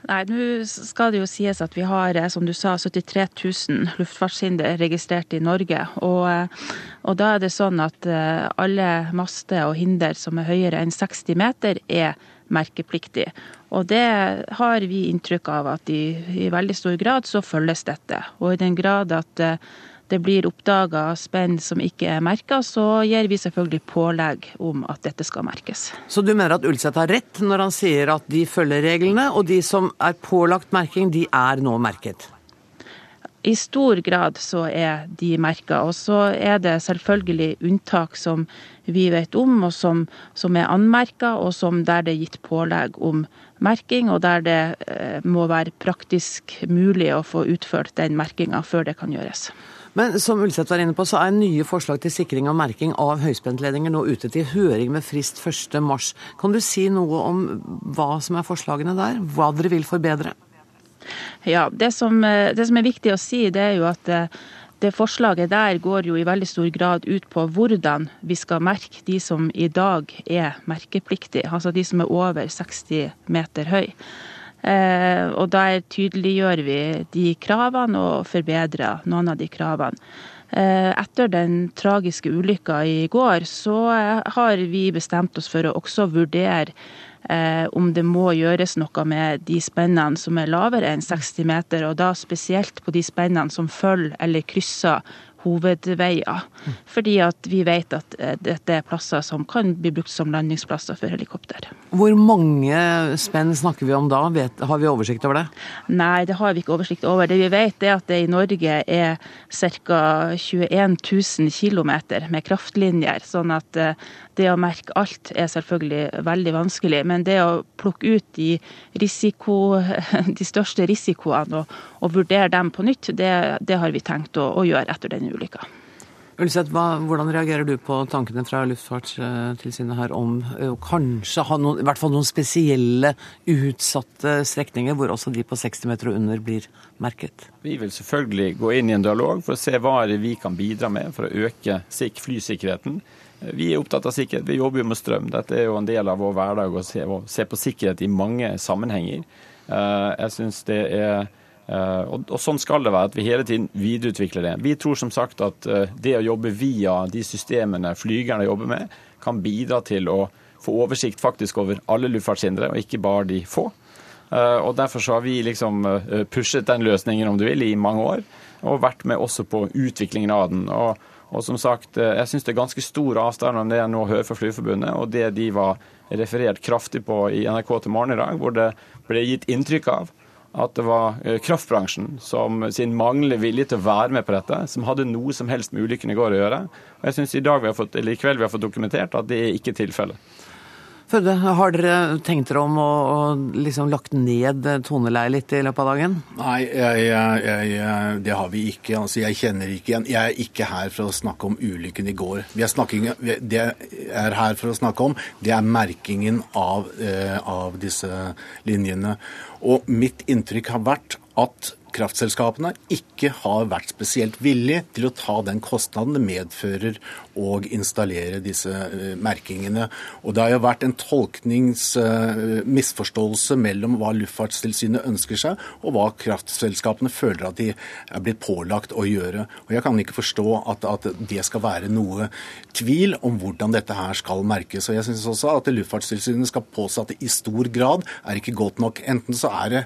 Nei, nå skal det jo sies at vi har, eh, som du sa, 73 000 luftfartshinder registrert i Norge. Og, eh, og, da er det sånn at eh, alle master og hinder som er høyere enn 60 meter, er merkepliktig. Og det har vi inntrykk av at i, i veldig stor grad så følges dette. Og i den grad at det blir oppdaga spenn som ikke er merka, så gir vi selvfølgelig pålegg om at dette skal merkes.
Så du mener at Ulseth har rett når han sier at de følger reglene, og de som er pålagt merking, de er nå merket?
I stor grad så er de merka. Og så er det selvfølgelig unntak som vi vet om, og som, som er anmerka, og som der det er gitt pålegg om merking, og der det eh, må være praktisk mulig å få utført den merkinga før det kan gjøres.
Men som Ulseth var inne på, så er nye forslag til sikring og merking av høyspentledninger nå ute til høring med frist 1.3. Kan du si noe om hva som er forslagene der? Hva dere vil forbedre?
Ja, det som, det som er viktig å si, det er jo at eh, det forslaget der går jo i veldig stor grad ut på hvordan vi skal merke de som i dag er merkepliktige, altså de som er over 60 meter høy. Eh, og der tydeliggjør vi de kravene og forbedrer noen av de kravene. Eh, etter den tragiske ulykka i går, så har vi bestemt oss for å også vurdere eh, om det må gjøres noe med de spennene som er lavere enn 60 meter, og da spesielt på de spennene som følger eller krysser hovedveier. Fordi at vi vet at eh, dette er plasser som kan bli brukt som landingsplasser for helikopter.
Hvor mange spenn snakker vi om da? Vet, har vi oversikt over det?
Nei, det har vi ikke oversikt over. Det vi vet er at det i Norge er ca. 21 000 km med kraftlinjer. sånn at eh, det å merke alt er selvfølgelig veldig vanskelig, men det å plukke ut de, risiko, de største risikoene og, og, vurdere dem på nytt, det, det har vi tenkt å, å gjøre etter denne ulykka.
Ulseth, hvordan reagerer du på tankene fra Luftfartstilsynet her om å kanskje ha noen, i hvert fall noen spesielle utsatte strekninger hvor også de på 60 meter og under blir merket?
Vi vil selvfølgelig gå inn i en dialog for å se hva vi kan bidra med for å øke flysikkerheten. Vi er opptatt av sikkerhet. Vi jobber jo med strøm. Dette er jo en del av vår hverdag å se, å se på sikkerhet i mange sammenhenger. Eh, jeg synes det er eh, og, sånn skal det være, at vi hele tiden videreutvikler det. Vi tror som sagt at eh, det å jobbe via de systemene flygerne jobber med, kan bidra til å få oversikt faktisk over alle luftfartshindre, og ikke bare de få. Og Derfor så har vi liksom pushet den løsningen om du vil, i mange år, og vært med også på utviklingen av den. Og og som sagt, eh, jeg syns det er ganske stor avstand om det jeg nå hører fra Flyforbundet, og det de var referert kraftig på i NRK til morgen i dag, hvor det ble gitt inntrykk av at det var eh, kraftbransjen som sin manglende vilje til å være med på dette, som hadde noe som helst med ulykken i går å gjøre. Og jeg syns i dag vi har fått, eller i kveld vi har fått dokumentert at det er ikke tilfellet.
Førde, har dere tenkt dere om og, liksom lagt ned toneleiet litt i løpet av dagen?
Nei, jeg, jeg, jeg, det har vi ikke. Altså, jeg kjenner ikke igjen. Jeg er ikke her for å snakke om ulykken i går. Snakking, det jeg er her for å snakke om, det er merkingen av, eh, av disse linjene. Og mitt inntrykk har vært at kraftselskapene ikke har vært spesielt villige til å ta den kostnaden det medfører å installere disse eh, merkingene. Og Det har jo vært en tolkningsmisforståelse mellom hva Luftfartstilsynet ønsker seg, og hva kraftselskapene føler at de er blitt pålagt å gjøre. Og Jeg kan ikke forstå at, at det skal være noe tvil om hvordan dette her skal merkes. Og jeg synes også at Luftfartstilsynet skal påse at det i stor grad er ikke godt nok. Enten så er det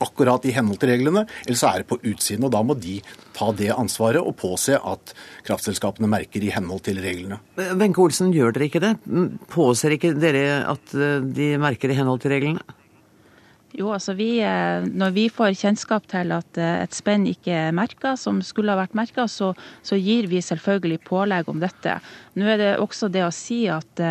akkurat i henhold til reglene, eller så er det på utsiden. og Da må de ta det ansvaret og påse at kraftselskapene merker i henhold til reglene.
Wenche Olsen, gjør dere ikke det? Påser ikke dere at eh, de merker i henhold til reglene?
Jo, altså vi, eh, Når vi får kjennskap til at eh, et spenn ikke er merka, som skulle ha vært merka, så, så, gir vi selvfølgelig pålegg om dette. Nå er det også det å si at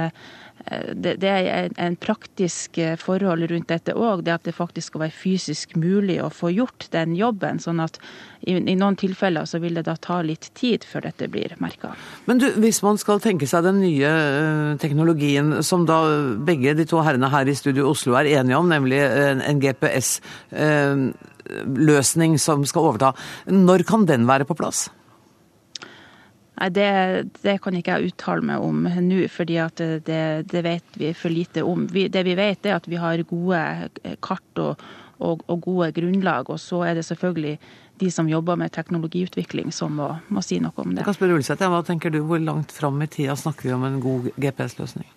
det, det, er en praktisk eh, forhold rundt dette òg, det at det faktisk skal være fysisk mulig å få gjort den jobben. sånn at i, i noen tilfeller så vil det da ta litt tid før dette blir merka.
Men du, hvis man skal tenke seg den nye uh, teknologien som da begge de to herrene her i Studio Oslo er enige om, nemlig en, en GPS uh, løsning som skal overta, når kan den være på plass?
Nei, det, det, kan ikke jeg uttale meg om nå, fordi det, det, vet vi for lite om. Vi, det vi vet, er at vi har gode kart og, og, og, gode grunnlag. Og så er det selvfølgelig de som jobber med teknologiutvikling som må, må si noe om det.
Spørre Ulseth, Hva tenker du, hvor langt fram i tida snakker vi om en god GPS-løsning?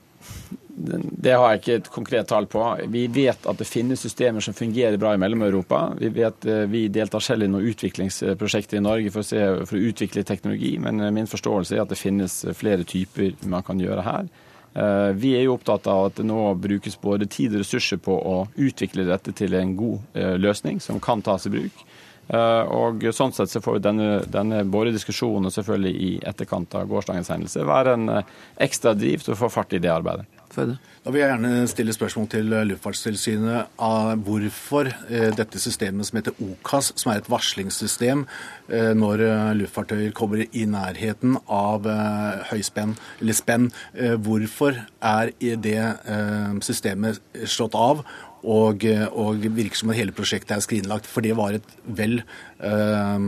Det har jeg ikke et konkret tall på. Vi vet at det finnes systemer som fungerer bra i Mellom-Europa. Vi eh, vi deltar selv i noen utviklingsprosjekter i Norge for å, se, for å, utvikle teknologi, men eh, min forståelse er at det finnes flere typer man kan gjøre her. Eh, vi er jo opptatt av at det nå brukes både tid og ressurser på å utvikle dette til en god løsning som kan tas i bruk. Og sånn sett så får denne, denne både diskusjonen selvfølgelig i etterkant av gårsdagens hendelse være en ekstra driv til å få fart i det arbeidet.
Føde.
Da vil jeg gjerne stille spørsmål til Luftfartstilsynet av hvorfor dette systemet som heter OCAS, som er et varslingssystem når luftfartøyer kommer i nærheten av høyspenn eller spenn, hvorfor er det systemet slått av? Og, og virker som om hele prosjektet er skrinlagt. For det var et vel øh,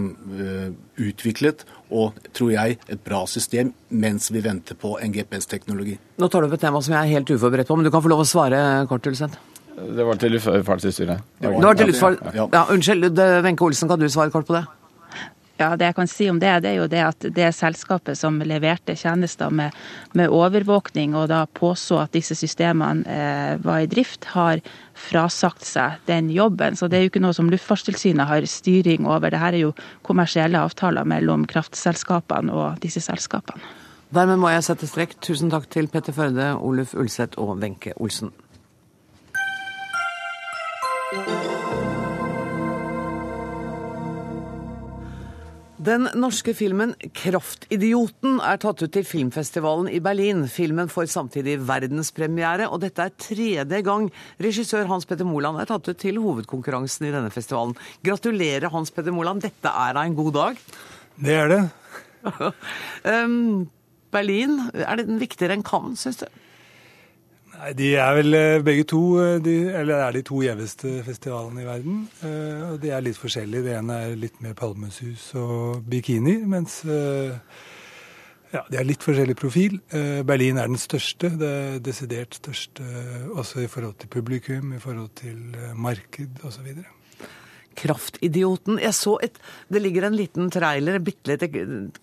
utviklet og, tror jeg, et bra system mens vi venter på en GPS-teknologi.
Nå tar du opp et tema som jeg er helt uforberedt på, men du kan få lov å svare kort, Ulseth.
Det var til Luftfartstilsynet.
Det var til Luftfart... Ja, ja, unnskyld, Wenche Olsen, kan du svare kort på det?
Ja, Det jeg kan si om det, det er jo det at det selskapet som leverte tjenester med, med overvåkning, og da påså at disse systemene eh, var i drift, har frasagt seg den jobben. Så det er jo ikke noe som Luftfartstilsynet har styring over. Dette er jo kommersielle avtaler mellom kraftselskapene og disse selskapene.
Dermed må jeg sette strekk. Tusen takk til Petter Førde, Oluf Ulseth og Wenche Olsen. Den norske filmen 'Kraftidioten' er tatt ut til filmfestivalen i Berlin. Filmen får samtidig verdenspremiere, og dette er tredje gang regissør Hans Petter Moland er tatt ut til hovedkonkurransen i denne festivalen. Gratulerer, Hans Petter Moland. Dette er da en god dag?
Det er det.
um, Berlin, er det viktigere enn Cannes, syns du?
Nei, De er vel eh, begge to eh, de, Eller er de to gjeveste festivalene i verden. Eh, og De er litt forskjellige. Det ene er litt mer palmesus og bikini, mens ja, de har litt forskjellig profil. Berlin er den største, det er desidert største også i forhold til publikum, i forhold til marked osv.
Kraftidioten. Jeg så et Det ligger en liten trailer, bitte lite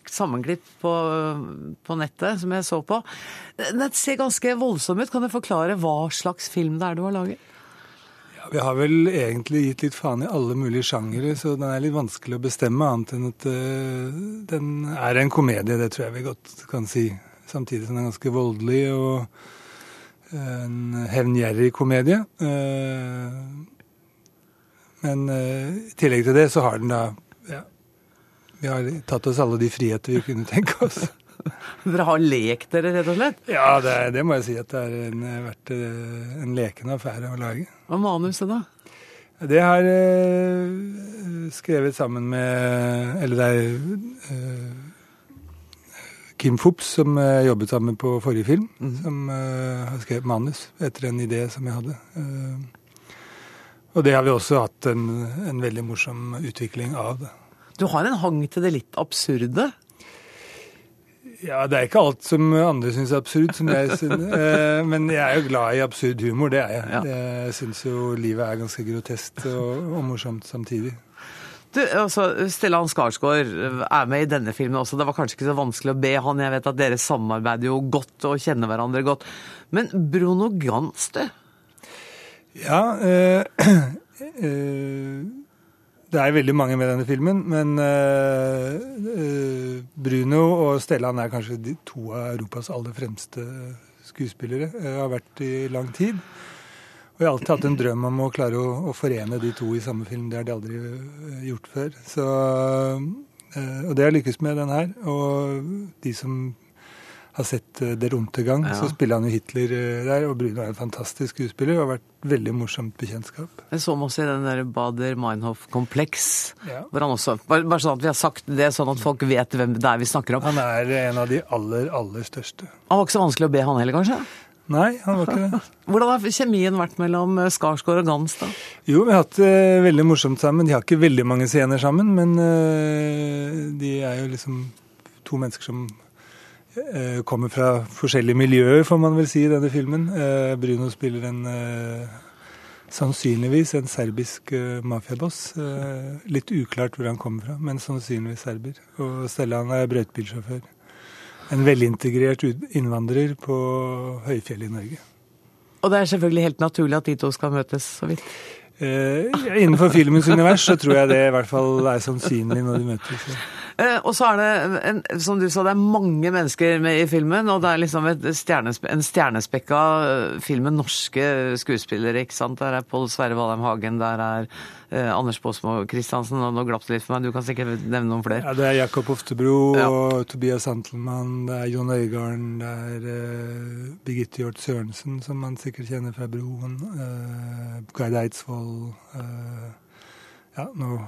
sammenklipp på, på, nettet som jeg så på. Den ser ganske voldsom ut. Kan du forklare hva slags film det er du har laget?
Ja, Vi har vel egentlig gitt litt faen i alle mulige sjangere, så den er litt vanskelig å bestemme, annet enn at uh, den er en komedie, det tror jeg vi godt kan si. Samtidig som den er ganske voldelig og en hevngjerrig komedie. Uh, men uh, i tillegg til det så har den da ja, Vi har tatt oss alle de friheter vi kunne tenke oss.
Dere har lekt dere, rett og slett?
Ja, det, er, det må jeg si at det har vært uh, en lekende affære å lage.
Hva manuset, da?
Det har uh, skrevet sammen med Eller det er Kim Fops, som jeg jobbet sammen med på forrige film, mm. som har skrevet manus etter en idé som jeg hadde. Og det har vi også hatt en, en veldig morsom utvikling av.
Du har en hang til det litt absurde?
Ja, det er ikke alt som andre syns er absurd, som jeg synes. Eh, men jeg er jo glad i absurd humor, det er jeg. Ja. Jeg syns jo livet er ganske groteskt og, og morsomt samtidig.
Du, altså, Stellan Skarsgård er med i denne filmen også. Det var kanskje ikke så vanskelig å be han. Jeg vet at dere samarbeider jo godt og kjenner hverandre godt. Men Bruno Gans, du.
Ja, øh, øh, det er veldig mange med denne filmen. Men øh, Bruno og Stellan er kanskje de to av Europas aller fremste skuespillere. Har vært i lang tid. Og jeg har alltid hatt en drøm om å klare å, å forene de to i samme film. Det har de aldri gjort før. Så, og det har jeg lykkes med, den her. Og de som har sett uh, Der Untergang, ja. så spiller han jo Hitler uh, der. Og Bruno er en fantastisk skuespiller og har vært veldig morsomt bekjentskap.
Jeg så ham også i den der Bader Meinhof-kompleks. Ja. hvor han også, bare, bare, sånn at vi har sagt det, sånn at folk vet hvem det er vi snakker om.
Han er en av de aller, aller største.
Han var ikke så vanskelig å be, han heller, kanskje?
Nei, han var ikke det.
Hvordan har kjemien vært mellom eh, Skarsgård og Gans, da?
Jo, vi har hatt det veldig morsomt sammen. De har ikke veldig mange scener sammen, men de er jo liksom to mennesker som Eh, kommer fra forskjellige miljøer, får man vel si, i denne filmen. Eh, Bruno spiller en eh, sannsynligvis en serbisk mafiaboss. Litt uklart hvor han kommer fra, men sannsynligvis serber. Og Stellan er brøytebilsjåfør. En velintegrert innvandrer på høyfjellet i Norge.
Og det er selvfølgelig helt naturlig at de to skal møtes, så vidt?
Eh, innenfor filmens univers så tror jeg det i hvert fall er sannsynlig når de møtes. Ja.
Eh, og så er det, en, som du sa, det er mange mennesker med i filmen, og det er liksom stjernespe, en stjernespekka eh, film med norske skuespillere, ikke sant. Der er Pål Sverre Valheim Hagen, der er eh, Anders Baasmo Christiansen, og nå glapp det litt for meg, du kan sikkert nevne noen flere.
Ja, det er Jakob Oftebro ja. og Tobias Antelmann, det er Jon Øigarden, det er eh, Birgitte Hjort Sørensen, som man sikkert kjenner fra Broen, eh, Gard Eidsvoll eh, Ja, nå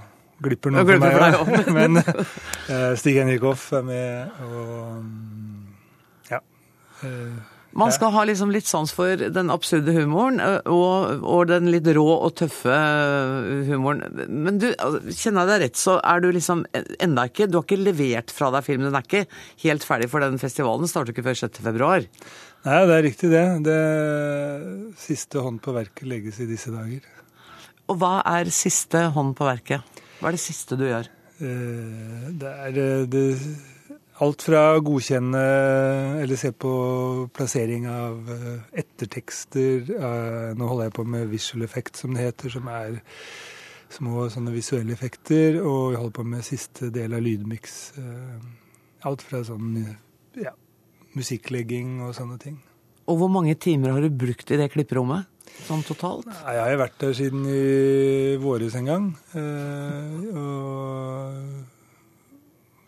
glipper noe for meg òg. Men uh, Stig Henrik Hoff er med, og um, ja.
Uh, man skal ha liksom litt sans for den absurde humoren og, og, den litt rå og tøffe humoren. Men du, altså, kjenner jeg deg rett, så er du liksom enda ikke Du har ikke levert fra deg filmen. Den er ikke helt ferdig for den festivalen. Starter ikke før 6. februar.
Nei, det er riktig det. Det siste hånd på verket legges i disse dager.
Og hva er siste hånd på verket? Hva er det siste du gjør?
Eh, det er eh, det, alt fra å godkjenne eller se på plassering av eh, ettertekster Nå holder jeg på med visual effect, som det heter, som er små sånne visuelle effekter. Og jeg holder på med siste del av lydmiks. Alt fra sånn ja, musikklegging og sånne ting.
Og hvor mange timer har du brukt i det klipperommet? Sånn totalt?
Nei, jeg har vært der siden i våres en gang. Eh, og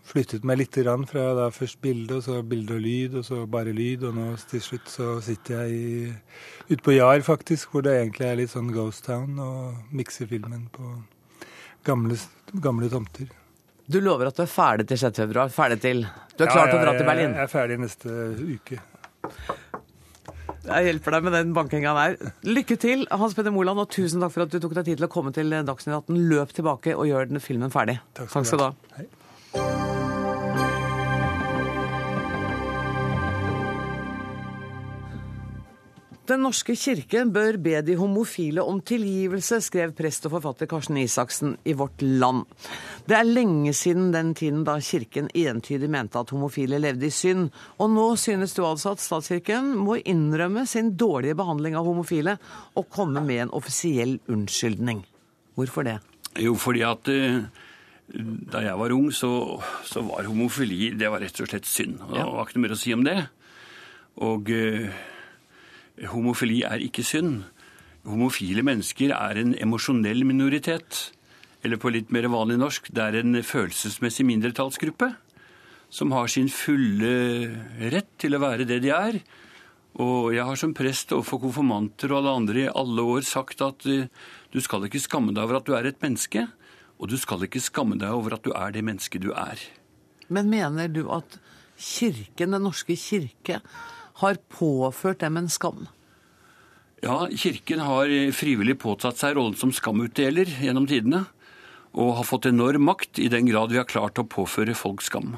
flyttet meg litt grann fra da først bilde, og så bilde og lyd, og så bare lyd. Og nå til slutt så sitter jeg ute på Jar, faktisk, hvor det egentlig er litt sånn ghost town, og mikser filmen på gamle, gamle tomter.
Du lover at du er ferdig til 6. februar? Ferdig til Du er klar ja, til å dra til Berlin?
Jeg er ferdig neste uke.
Jeg hjelper deg med den bankinga der. Lykke til, Hans Petter Moland, og tusen takk for at du tok deg tid til å komme til Dagsnytt 18. Løp tilbake og gjør den filmen ferdig. Takk skal, takk skal du ha. Den norske kirke bør be de homofile om tilgivelse, skrev prest og forfatter Karsten Isaksen i Vårt Land. Det er lenge siden den tiden da kirken entydig mente at homofile levde i synd, og nå synes du altså at statskirken må innrømme sin dårlige behandling av homofile og komme med en offisiell unnskyldning. Hvorfor det?
Jo, fordi at uh, da jeg var ung, så, så, var homofili det var rett og slett synd. Og det var ikke noe mer å si om det. Og... Homofili er ikke synd. Homofile mennesker er en emosjonell minoritet. Eller på litt mer vanlig norsk, det er en følelsesmessig mindretallsgruppe som har sin fulle rett til å være det de er. Og jeg har som prest overfor konfirmanter og alle andre i alle år sagt at uh, du skal ikke skamme deg over at du er et menneske, og du skal ikke skamme deg over at du er det mennesket du er.
Men mener du at Kirken, Den norske kirke, har påført dem en skam?
Ja, Kirken har frivillig påtatt seg rollen som skamutdeler gjennom tidene, og har fått enorm makt i den grad vi har klart å påføre folk skam.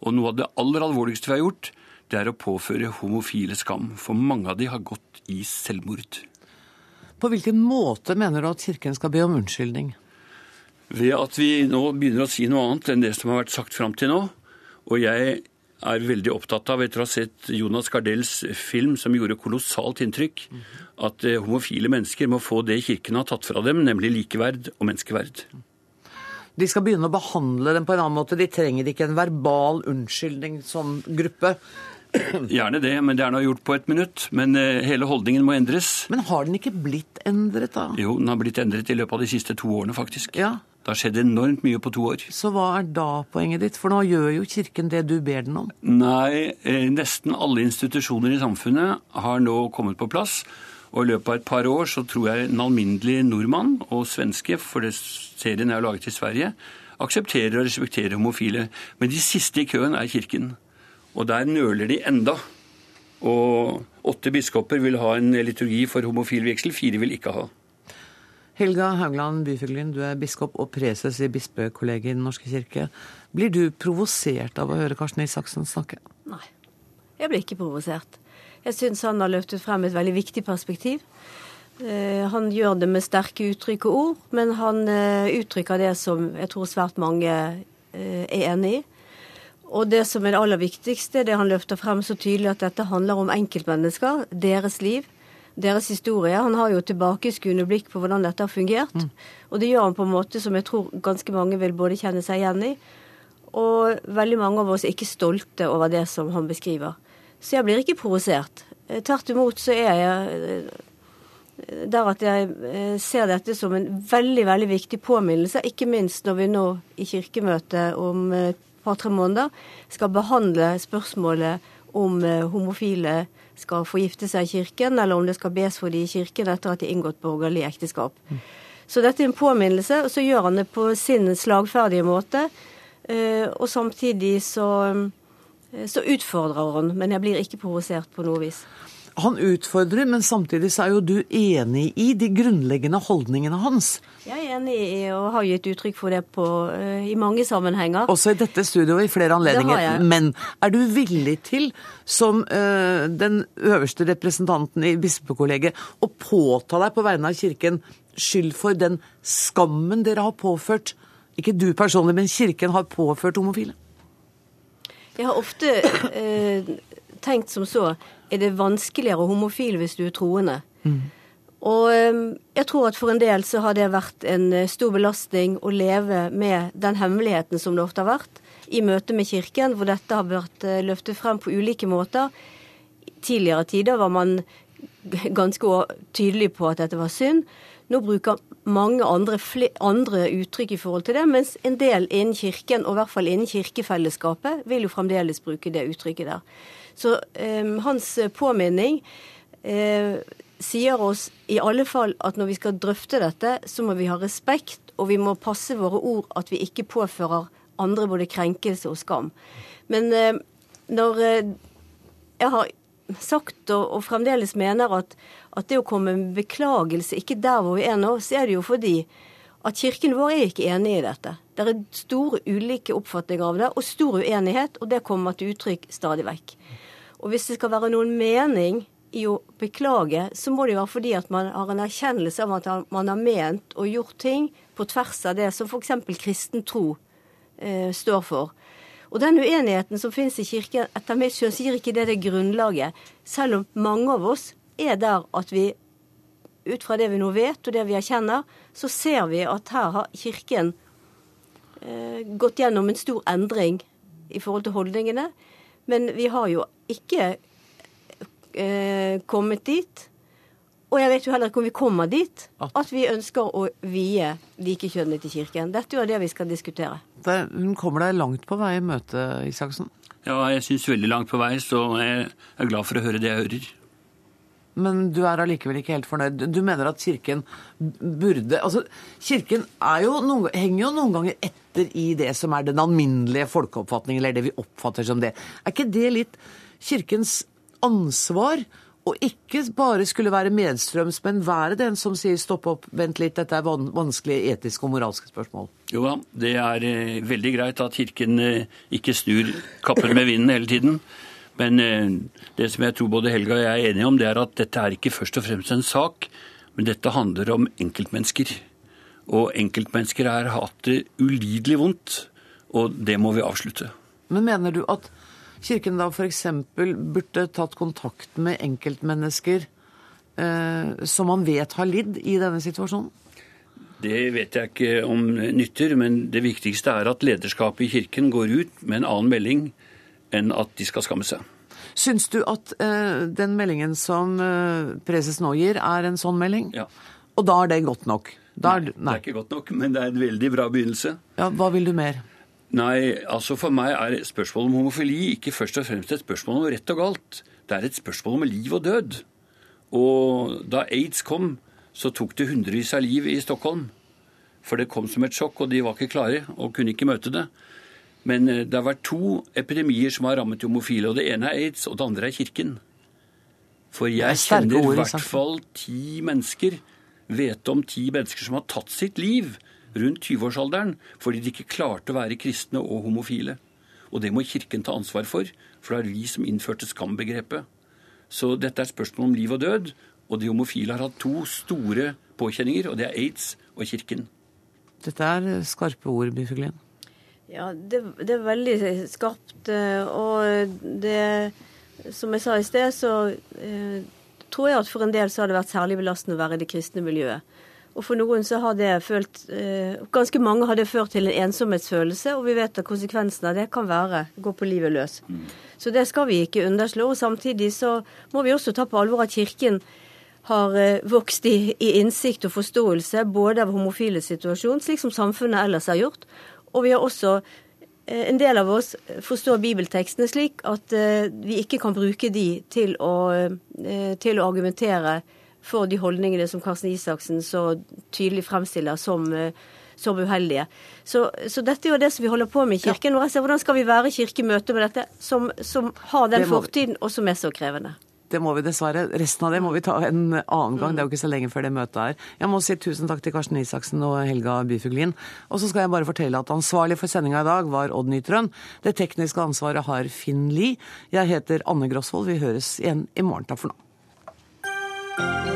Og noe av det aller alvorligste vi har gjort, det er å påføre homofile skam, for mange av de har gått i selvmord.
På hvilken måte mener du at Kirken skal be om unnskyldning?
Ved at vi nå begynner å si noe annet enn det som har vært sagt fram til nå. Og jeg er veldig opptatt av, etter å ha sett Jonas Gardells film som gjorde kolossalt inntrykk, at eh, homofile mennesker må få det kirken har tatt fra dem, nemlig likeverd og menneskeverd.
De skal begynne å behandle dem på en annen måte. De trenger ikke en verbal unnskyldning som gruppe.
Gjerne det, men det er nå gjort på et minutt. Men eh, hele holdningen må endres.
Men har den ikke blitt endret, da?
Jo, den har blitt endret i løpet av de siste to årene, faktisk.
Ja,
det har skjedd enormt mye på to år.
Så hva er da poenget ditt? For nå gjør jo Kirken det du ber den om.
Nei, eh, nesten alle institusjoner i samfunnet har nå kommet på plass. Og i løpet av et par år så tror jeg en alminnelig nordmann og svenske, for det serien er laget i Sverige, aksepterer og respekterer homofile. Men de siste i køen er Kirken. Og der nøler de enda. Og åtte biskoper vil ha en liturgi for homofil vigsel, fire vil ikke ha.
Helga Haugland Byfuglien, du er biskop og preses i bispekollegiet i Den norske kirke. Blir du provosert av å høre Karsten Isaksen snakke?
Nei, jeg blir ikke provosert. Jeg syns han har løftet frem et veldig viktig perspektiv. Eh, han gjør det med sterke uttrykk og ord, men han eh, uttrykker det som jeg tror svært mange eh, er enig i. Og det som er det aller viktigste, det han løfter frem så tydelig at dette handler om enkeltmennesker, deres liv deres historie. Han har jo tilbakeskuende blikk på hvordan dette har fungert. Mm. Og det gjør han på en måte som jeg tror ganske mange vil både kjenne seg igjen i, Og veldig mange av oss er ikke stolte over det som han beskriver. Så jeg blir ikke provosert. Eh, tvert imot så er jeg eh, der at jeg eh, ser dette som en veldig veldig viktig påminnelse, ikke minst når vi nå i Kirkemøtet om et par-tre måneder skal behandle spørsmålet om homofile skal få gifte seg i kirken, eller om det skal bes for de i kirken etter at de har inngått borgerlig ekteskap. Så dette er en påminnelse, og så gjør han det på sin slagferdige måte. Eh, og samtidig så, eh, så utfordrer han, men jeg blir ikke provosert på noe vis.
Han utfordrer, men samtidig så er jo du enig i de grunnleggende holdningene hans.
Jeg er enig i og har gitt uttrykk for det på, uh, i mange sammenhenger.
Også i dette studioet i flere anledninger. Men er du villig til, som uh, den øverste representanten i bispekollegiet, å påta deg på vegne av Kirken skyld for den skammen dere har påført, ikke du personlig, men Kirken har påført homofile?
Jeg har ofte uh, tenkt som så er det vanskeligere å homofil hvis du er troende. Mm. Og jeg tror at for en del så har det vært en eh, stor belastning å leve med den hemmeligheten som det ofte har vært, i møte med Kirken, hvor dette har vært eh, løftet frem på ulike måter. Tidligere tider var man ganske tydelig på at dette var synd. Nå bruker mange andre, andre, uttrykk i forhold til det, mens en del innen Kirken, og i hvert fall innen kirkefellesskapet, vil jo fremdeles bruke det uttrykket der. Så eh, hans påminning eh, sier oss i alle fall at når vi skal drøfte dette, så må vi ha respekt, og vi må passe våre ord at vi ikke påfører andre både krenkelse og skam. Men eh, når eh, jeg har sagt og, og fremdeles mener at, at, det å komme med beklagelse ikke der hvor vi er nå, så er det jo fordi at kirken vår er ikke enig i dette. Det er store ulike oppfatninger av det, og stor uenighet, og det kommer til uttrykk stadig vekk. Og hvis det skal være noen mening i å beklage, så må det jo være fordi at man har en erkjennelse av at man har ment og gjort ting på tvers av det som f.eks. kristen tro eh, står for. Og den uenigheten som finnes i Kirken, etter mitt skjønn sier ikke det det grunnlaget. Selv om mange av oss er der at vi ut fra det vi nå vet og det vi erkjenner, så ser vi at her har Kirken eh, gått gjennom en stor endring i forhold til holdningene. Men vi har jo ikke eh, kommet dit. Og jeg vet jo heller ikke om vi kommer dit at vi ønsker å vie likekjønnet til Kirken. Dette er jo det vi skal diskutere.
Det, hun kommer deg langt på vei i møtet, Isaksen?
Ja, jeg syns veldig langt på vei, så jeg er glad for å høre det jeg hører.
Men du er allikevel ikke helt fornøyd. Du mener at Kirken burde Altså, Kirken jo noen, henger jo noen ganger etter i det som er den alminnelige folkeoppfatning, eller det vi oppfatter som det. Er ikke det litt Kirkens ansvar og ikke bare skulle være medstrøms, men være den som sier stopp opp, vent litt, dette er vanskelige etiske og moralske spørsmål.
Jo da, det er eh, veldig greit at Kirken eh, ikke snur kapper med vinden hele tiden. Men eh, det som jeg tror både Helga og jeg er enige om, det er at dette er ikke først og fremst en sak, men dette handler om enkeltmennesker. Og enkeltmennesker har hatt det ulidelig vondt, og det må vi avslutte.
Men mener du at Kirken da f.eks. burde tatt kontakt med enkeltmennesker eh, som man vet har lidd i denne situasjonen?
Det vet jeg ikke om nytter, men det viktigste er at lederskapet i Kirken går ut med en annen melding enn at de skal skamme seg.
Syns du at eh, den meldingen som eh, preses nå gir, er en sånn melding?
Ja.
Og da er det godt nok?
Nei, nei, det er ikke godt nok, men det er en veldig bra begynnelse.
Ja, Hva vil du mer?
Nei, altså for meg er spørsmålet om homofili ikke først og fremst et spørsmål om rett og galt. Det er et spørsmål om liv og død. Og da aids kom, så tok det hundrevis av liv i Stockholm. For det kom som et sjokk, og de var ikke klare og kunne ikke møte det. Men eh, det har vært to epidemier som har rammet homofile, og det ene er aids, og det andre er kirken. For jeg kjenner i hvert fall ti mennesker, vet om ti mennesker som har tatt sitt liv rundt 20-årsalderen fordi de ikke klarte å være kristne og homofile. Og det må Kirken ta ansvar for, for det er vi som innførte skambegrepet. Så dette er et spørsmål om liv og død, og de homofile har hatt to store påkjenninger, og det er aids og Kirken.
Dette er skarpe ord, Byfuglien.
Ja, det, det, er veldig skarpt. Eh, og det Som jeg sa i sted, så eh, tror jeg at for en del så har det vært særlig belastende å være i det kristne miljøet. Og for noen så har det følt eh, Ganske mange har det ført til en ensomhetsfølelse, og vi vet at konsekvensen av det kan være å gå på livet løs. Mm. Så det skal vi ikke underslå. og Samtidig så må vi også ta på alvor at Kirken har eh, vokst i, i innsikt og forståelse både av homofile situasjon, slik som samfunnet ellers har gjort. Og vi har også eh, en del av oss forstår bibeltekstene slik at vi ikke kan bruke de til å, til å argumentere for de holdningene som Karsten Isaksen så tydelig fremstiller som, eh, som uheldige. Så, så, dette er jo det som vi holder på med i Kirken. Ja. Hvordan skal vi være kirke i møte med dette, som, som har den fortiden, og som er så krevende?
Det må vi dessverre. Resten av det må vi ta en annen gang. Det er jo ikke så lenge før det møtet er. Jeg må si tusen takk til Karsten Isaksen og Helga Byfuglin. Og så skal jeg bare fortelle at ansvarlig for sendinga i dag var Odd Nytrøen. Det tekniske ansvaret har Finn Lie. Jeg heter Anne Grosvold. Vi høres igjen i morgen. Takk for nå.